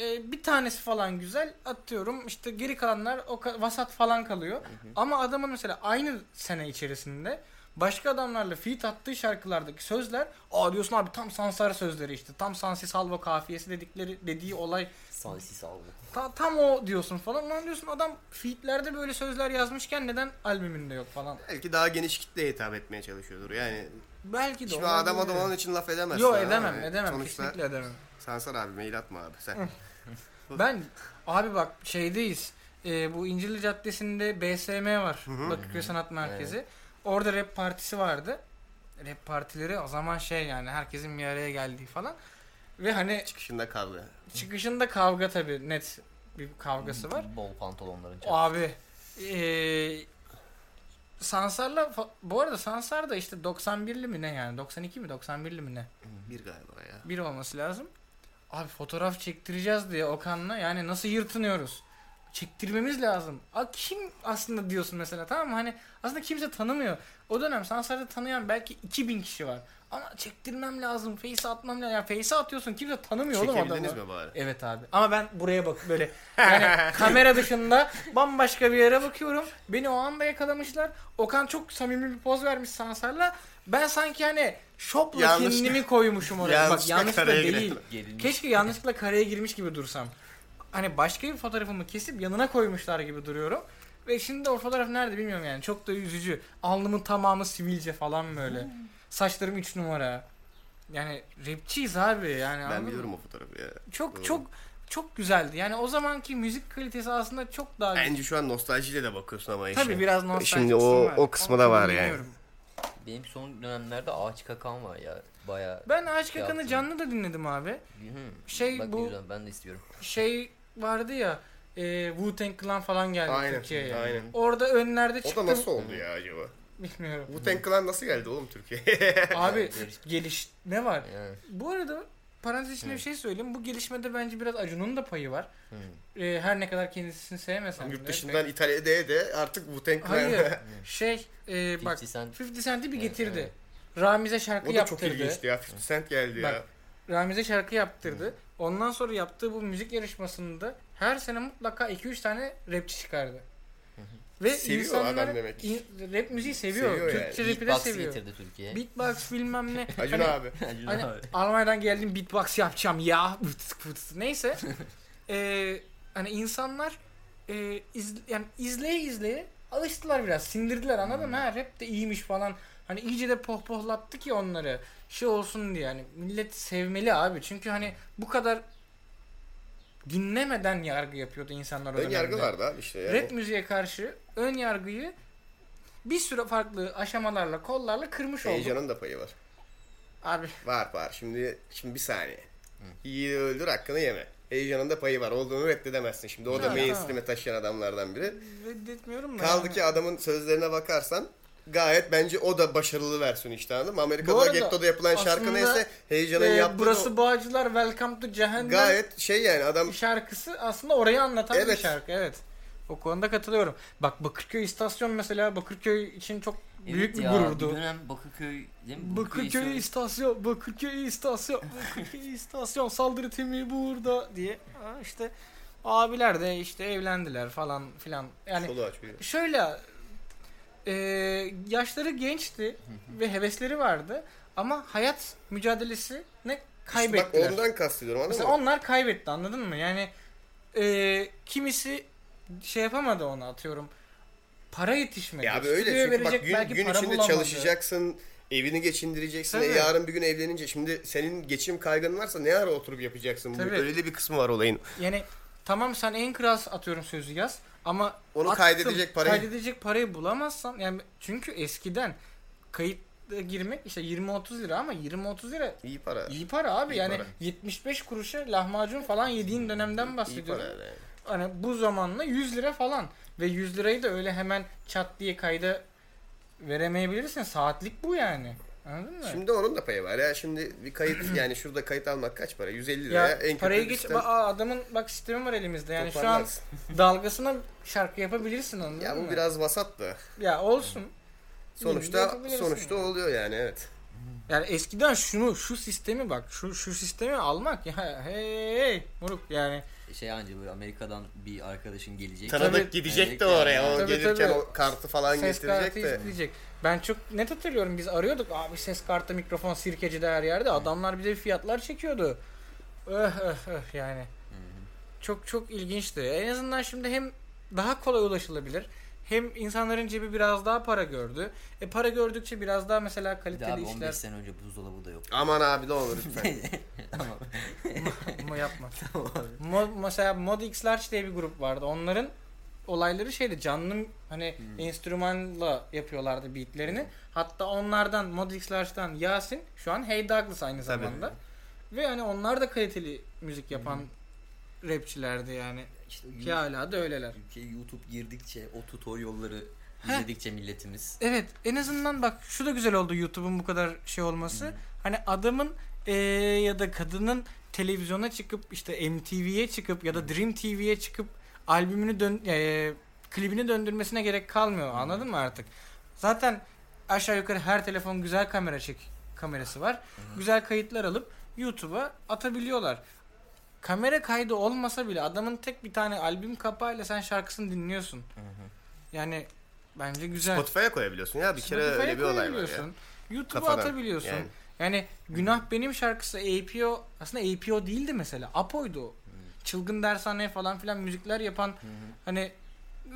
Ee, bir tanesi falan güzel atıyorum işte geri kalanlar o ka- vasat falan kalıyor. Ama adamın mesela aynı sene içerisinde başka adamlarla feat attığı şarkılardaki sözler aa diyorsun abi tam Sansar sözleri işte tam Sansi Salvo kafiyesi dedikleri dediği olay Sansi saldı. Ta- tam o diyorsun falan. Lan diyorsun adam featlerde böyle sözler yazmışken neden albümünde yok falan. Belki daha geniş kitleye hitap etmeye çalışıyordur. Yani Belki de şimdi adam adam onun için laf edemez. Yok edemem edemem Sonuçta kesinlikle edemem. Sansar abi mail atma abi sen. Ben abi bak şeydeyiz. Ee, bu İncirli Caddesi'nde BSM var. Bakırköy Sanat Merkezi. Orada rap partisi vardı. Rap partileri o zaman şey yani herkesin bir araya geldiği falan. Ve hani Çıkışında kavga. çıkışında kavga tabii net bir kavgası var. Bol pantolonların çarptı. Abi eee Sansar'la bu arada Sansar da işte 91'li mi ne yani 92 mi 91'li mi ne Bir galiba ya. bir olması lazım. Abi fotoğraf çektireceğiz diye Okan'la yani nasıl yırtınıyoruz. Çektirmemiz lazım. A, kim aslında diyorsun mesela tamam mı? Hani aslında kimse tanımıyor. O dönem Sansar'da tanıyan belki 2000 kişi var. Ama çektirmem lazım. Face'e atmam lazım. Yani face'e atıyorsun kimse tanımıyor oğlum adamı. Çekebildiniz mi bari? Evet abi. Ama ben buraya bak böyle yani kamera dışında bambaşka bir yere bakıyorum. Beni o anda yakalamışlar. Okan çok samimi bir poz vermiş Sansar'la. Ben sanki hani şopla Yanlış- kendimi koymuşum oraya. bak Yanlışlıkla yanlışlıkla karaya değil. girelim. Keşke yanlışlıkla kareye girmiş gibi dursam. Hani başka bir fotoğrafımı kesip yanına koymuşlar gibi duruyorum. Ve şimdi o fotoğraf nerede bilmiyorum yani. Çok da üzücü. Alnımın tamamı sivilce falan böyle. Saçlarım 3 numara. Yani rapçiyiz abi yani. Ben mı? biliyorum o fotoğrafı ya. Çok Doğru. çok çok güzeldi. Yani o zamanki müzik kalitesi aslında çok daha Bence şu an nostaljiyle de bakıyorsun ama işe. Tabii biraz nostalji Şimdi o- var. o kısmı da var yani. bilmiyorum. Benim son dönemlerde ağaç kakan var ya. Baya. Ben Ağaç Kakan'ı Yaptım. canlı da dinledim abi. Hı. Şey Bak bu- bu... Güzel, ben de istiyorum. Şey vardı ya e, Wu-Tang Clan falan geldi Aynen, Türkiye'ye. aynen. Orada önlerde O çıktı. da nasıl oldu ya acaba? Bilmiyorum. Wu-Tang Clan nasıl geldi oğlum Türkiye'ye? Abi geliş ne var? Yani. Bu arada parantez içinde bir şey söyleyeyim. Bu gelişmede bence biraz Acun'un da payı var. Hı. E, her ne kadar kendisini sevmesem Yurt de. dışından İtalya'da de artık Wu-Tang Clan. Hayır. şey e, bak 50 Cent 50 Cent'i bir getirdi. evet. Ramize şarkı o da çok yaptırdı. ilginçti ya. 50 Cent geldi ya. Bak, Ramize şarkı yaptırdı. Ondan sonra yaptığı bu müzik yarışmasında her sene mutlaka 2-3 tane rapçi çıkardı. Ve Seviyor insanlar demek in- rap müziği seviyor. Seviyor yani. Türkçe rap'i de seviyor. getirdi Türkiye'ye. Beatbox bilmem ne. Acun Hani- abi. Acun Hani abi. Almanya'dan geldim beatbox yapacağım ya. Neyse. Ee, hani insanlar e, iz, yani izleye izleye alıştılar biraz. Sindirdiler anladın mı? Ha, rap de iyiymiş falan. Hani iyice de pohpohlattı ki onları. Şey olsun diye yani. Millet sevmeli abi. Çünkü hani bu kadar dinlemeden yargı yapıyordu insanlar o Ön yargı dönemde. vardı abi işte. Yani. Rap müziğe karşı ön yargıyı bir sürü farklı aşamalarla, kollarla kırmış oldu. Heyecanın da payı var. Abi Var var. Şimdi şimdi bir saniye. İyi öldür hakkını yeme. Heyecanın da payı var. Olduğunu reddedemezsin. Şimdi o da Ya, mainstream'e taşıyan adamlardan biri. reddetmiyorum da. Kaldı yani. ki adamın sözlerine bakarsan gayet bence o da başarılı versiyon işte anladın mı? Amerika'da arada Getto'da yapılan şarkı neyse heyecanın Ee, yaptığı burası da Bağcılar Welcome to o- Cehennem gayet şey yani adam şarkısı aslında orayı anlatan bir Evet. şarkı. Evet. O konuda katılıyorum. Bak Bakırköy istasyon mesela Bakırköy için çok büyük Evet bir ya, gururdu. Bir dönem Bakırköy değil mi? Bakırköy istasyon- istasyon, Bakırköy istasyon, Bakırköy istasyon saldırı timi burada diye. Ha, işte abiler de işte evlendiler falan filan. Yani şöyle e, yaşları gençti ve hevesleri vardı ama hayat mücadelesi ne İşte kaybettiler. bak ondan kastediyorum anladın Mesela mı? onlar kaybetti anladın mı? Yani e, kimisi şey yapamadı ona atıyorum. Para yetişmedi. Ya abi öyle Stüdyoya çünkü bak gün, belki gün para içinde bulamadı. çalışacaksın, evini geçindireceksin, Tabii. e, yarın bir gün evlenince. Şimdi senin geçim kaygın varsa ne ara oturup yapacaksın? Tabii. Öyle bir kısmı var olayın. Yani tamam sen en kral atıyorum sözü yaz ama Onu attın, kaydedecek parayı- kaydedecek parayı bulamazsan yani çünkü eskiden kayıt girmek işte 20-30 lira ama 20-30 lira İyi para. iyi para abi İyi yani para. 75 kuruşa lahmacun falan yediğin dönemden İyi bahsediyorum. para yani. hani bu zamanla 100 lira falan ve 100 lirayı da öyle hemen çat diye kayda veremeyebilirsin. Saatlik bu yani. Anladın mı? Şimdi onun da payı var ya. Şimdi bir kayıt yani şurada kayıt almak kaç para? 150 ya liraya en parayı geç sistem Aa, adamın bak sistemi var elimizde. Yani şu an dalgasına şarkı yapabilirsin anladın Ya mı? bu biraz vasat da. ya olsun. Sonuçta sonuçta yani. oluyor yani evet. Yani eskiden şunu şu sistemi bak şu şu sistemi almak ya hey, hey moruk yani Şey anca böyle Amerika'dan bir arkadaşın gelecek. Tanıdık Tabii. gidecek de oraya. yani. O Tabii, gelirken tabii. o kartı falan ses kartı getirecek de. isteyecek. Ben çok net hatırlıyorum biz arıyorduk abi ses kartı mikrofon sirkeci de her yerde adamlar bize fiyatlar çekiyordu. Öh öh öh yani. çok çok ilginçti. En azından şimdi hem daha kolay ulaşılabilir. Hem insanların cebi biraz daha para gördü. E para gördükçe biraz daha mesela kaliteli abi 15 işler sene önce buzdolabı da yok. Aman abi ne olur lütfen. tamam. Ama yapma. Mod, mesela Mod X Large diye bir grup vardı. Onların olayları şeydi canlı hani enstrümanla yapıyorlardı beatlerini. Hatta onlardan Mod X Large'dan Yasin şu an Hey Douglas aynı Tabii. zamanda. Ve hani onlar da kaliteli müzik yapan rapçilerdi yani. İşte Ki hala da öyleler. ülkeye YouTube girdikçe o tutorial'ları izledikçe milletimiz Evet en azından bak şu da güzel oldu YouTube'un bu kadar şey olması. Hani adamın eee, ya da kadının televizyona çıkıp işte MTV'ye çıkıp ya da Dream TV'ye çıkıp albümünü dön eee, klibini döndürmesine gerek kalmıyor. Anladın mı artık? Zaten aşağı yukarı her telefon güzel kamera çek kamerası var. Güzel kayıtlar alıp YouTube'a atabiliyorlar. Kamera kaydı olmasa bile adamın tek bir tane albüm kapağıyla sen şarkısını dinliyorsun. Yani bence güzel. Spotify'a koyabiliyorsun ya bir kere Spotify'a öyle bir olay var ya. koyabiliyorsun. YouTube'a Kafadan, atabiliyorsun. Yani. yani. Günah Benim şarkısı APO aslında APO değildi mesela. Apo'ydu o. Çılgın Dershane falan filan müzikler yapan hani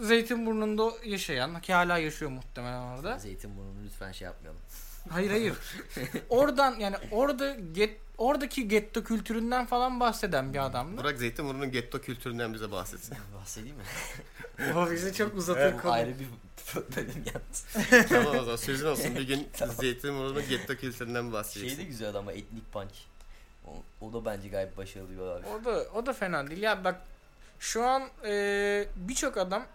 Zeytinburnu'nda yaşayan ki hala yaşıyor muhtemelen orada. Zeytinburnu'nu lütfen şey yapmayalım. Hayır hayır. Oradan yani orada get, oradaki getto kültüründen falan bahseden bir adamdı. Burak Zeytinburnu'nun getto kültüründen bize bahsetsin. Bahsedeyim mi? O bizi çok uzatır konu. ayrı bir bölüm yalnız. tamam o zaman sözün olsun bir gün Zeytinburnu'nun getto kültüründen Şey bahsedeceksin. de güzel ama etnik punch. O, o da bence gayet başarılı bir olay. O da o da fena değil. Ya bak şu an e, birçok adam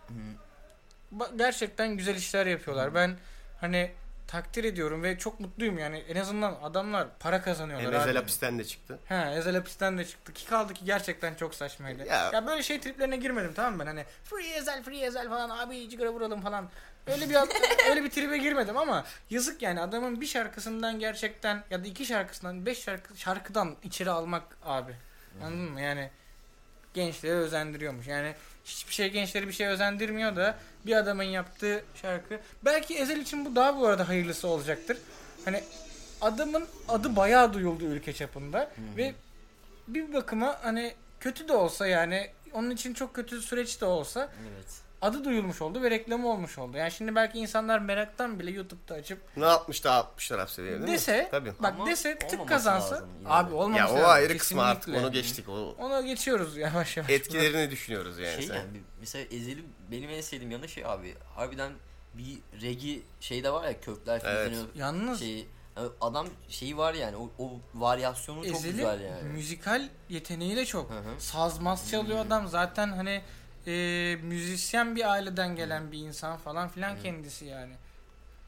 ba- gerçekten güzel işler yapıyorlar. Ben hani takdir ediyorum ve çok mutluyum yani. En azından adamlar para kazanıyorlar. Emezel abi. hapisten de çıktı. He, Ezel hapisten de çıktı. Ki kaldı ki gerçekten çok saçmaydı. Ya- Ya, böyle şey triplerine girmedim tamam mı ben hani free Ezel free Ezel falan abi cigara vuralım falan. Öyle bir öyle bir tribe girmedim ama yazık yani adamın bir şarkısından gerçekten ya da iki şarkısından beş şarkı şarkıdan içeri almak abi. Anladın mı? Yani gençleri özendiriyormuş. Yani hiçbir şey gençleri bir şey özendirmiyor da bir adamın yaptığı şarkı. Belki Ezel için bu daha bu arada hayırlısı olacaktır. Hani adamın adı bayağı duyuldu ülke çapında ve bir bakıma hani kötü de olsa yani onun için çok kötü süreç de olsa Evet. Adı duyulmuş oldu ve reklamı olmuş oldu. Yani şimdi belki insanlar meraktan bile YouTube'da açıp Ne yapmış da atmışlar hapse değil mi? dese Tabii. bak Ama dese tık kazansa lazım yine abi de. olmaması Ya o lazım, ayrı kısmı artık onu geçtik. O Ona geçiyoruz yavaş yavaş. etkilerini düşünüyoruz yani Şey sen. yani mesela Ezeli benim en sevdiğim yanı şey abi. Harbiden bir regi şey de var ya kökler Evet. Yalnız Şey, adam şeyi var yani o, o varyasyonu çok Ezeli güzel yani. müzikal yeteneği de çok. Hı hı. Saz maz çalıyor adam zaten hani e, müzisyen bir aileden gelen bir insan falan filan kendisi yani.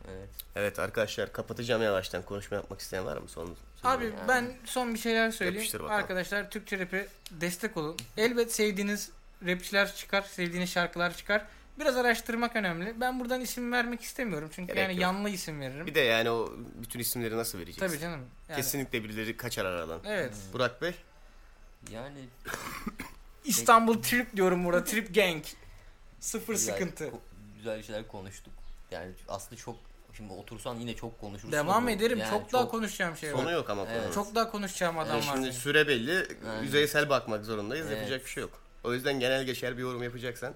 Evet. Evet arkadaşlar kapatacağım yavaştan. Konuşma yapmak isteyen var mı son? Abi yani. ben son bir şeyler söyleyeyim. Arkadaşlar Türkçe rap'e destek olun. Elbet sevdiğiniz rapçiler çıkar, sevdiğiniz şarkılar çıkar. Biraz araştırmak önemli. Ben buradan isim vermek istemiyorum çünkü Gerek yani yok. yanlı isim veririm. Bir de yani o bütün isimleri nasıl vereceksin? Tabii canım. Yani, Kesinlikle birileri kaçar aradan. Evet. Burak Bey. Yani İstanbul Trip diyorum burada. Trip Gang. Sıfır güzel, sıkıntı. ko- güzel şeyler konuştuk. Yani aslında çok şimdi otursan yine çok konuşursun. Devam ama ederim. yani çok, daha konuşacağım şey Sonu var. yok ama Evet. Çok daha konuşacağım adam Yani var. şimdi süre belli. Aynen. Yüzeysel bakmak zorundayız. Evet. Yapacak bir şey yok. O yüzden genel geçer bir yorum yapacaksan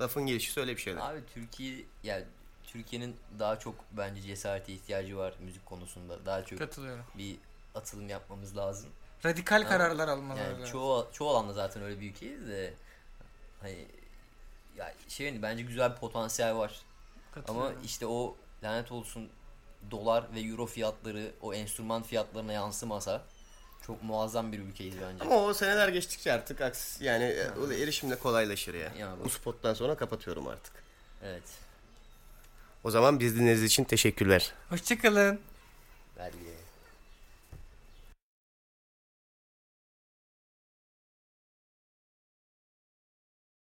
lafın gelişi söyle bir şeyler. Abi Türkiye yani Türkiye'nin daha çok bence cesarete ihtiyacı var müzik konusunda. Daha çok Katılıyorum. bir atılım yapmamız lazım. Radikal Ha. kararlar almaları Yani lazım. çoğu çoğu alanda zaten öyle bir ülkeyiz de hani ya şey hani bence güzel bir potansiyel var. Ama işte o lanet olsun dolar ve euro fiyatları o enstrüman fiyatlarına yansımasa çok muazzam bir ülkeyiz bence. Ama o seneler geçtikçe artık aks yani o da erişimle kolaylaşır ya. Ya bu- Bu spottan sonra kapatıyorum artık. Evet. O zaman biz dinlediğiniz için teşekkürler. Hoşçakalın. Belki.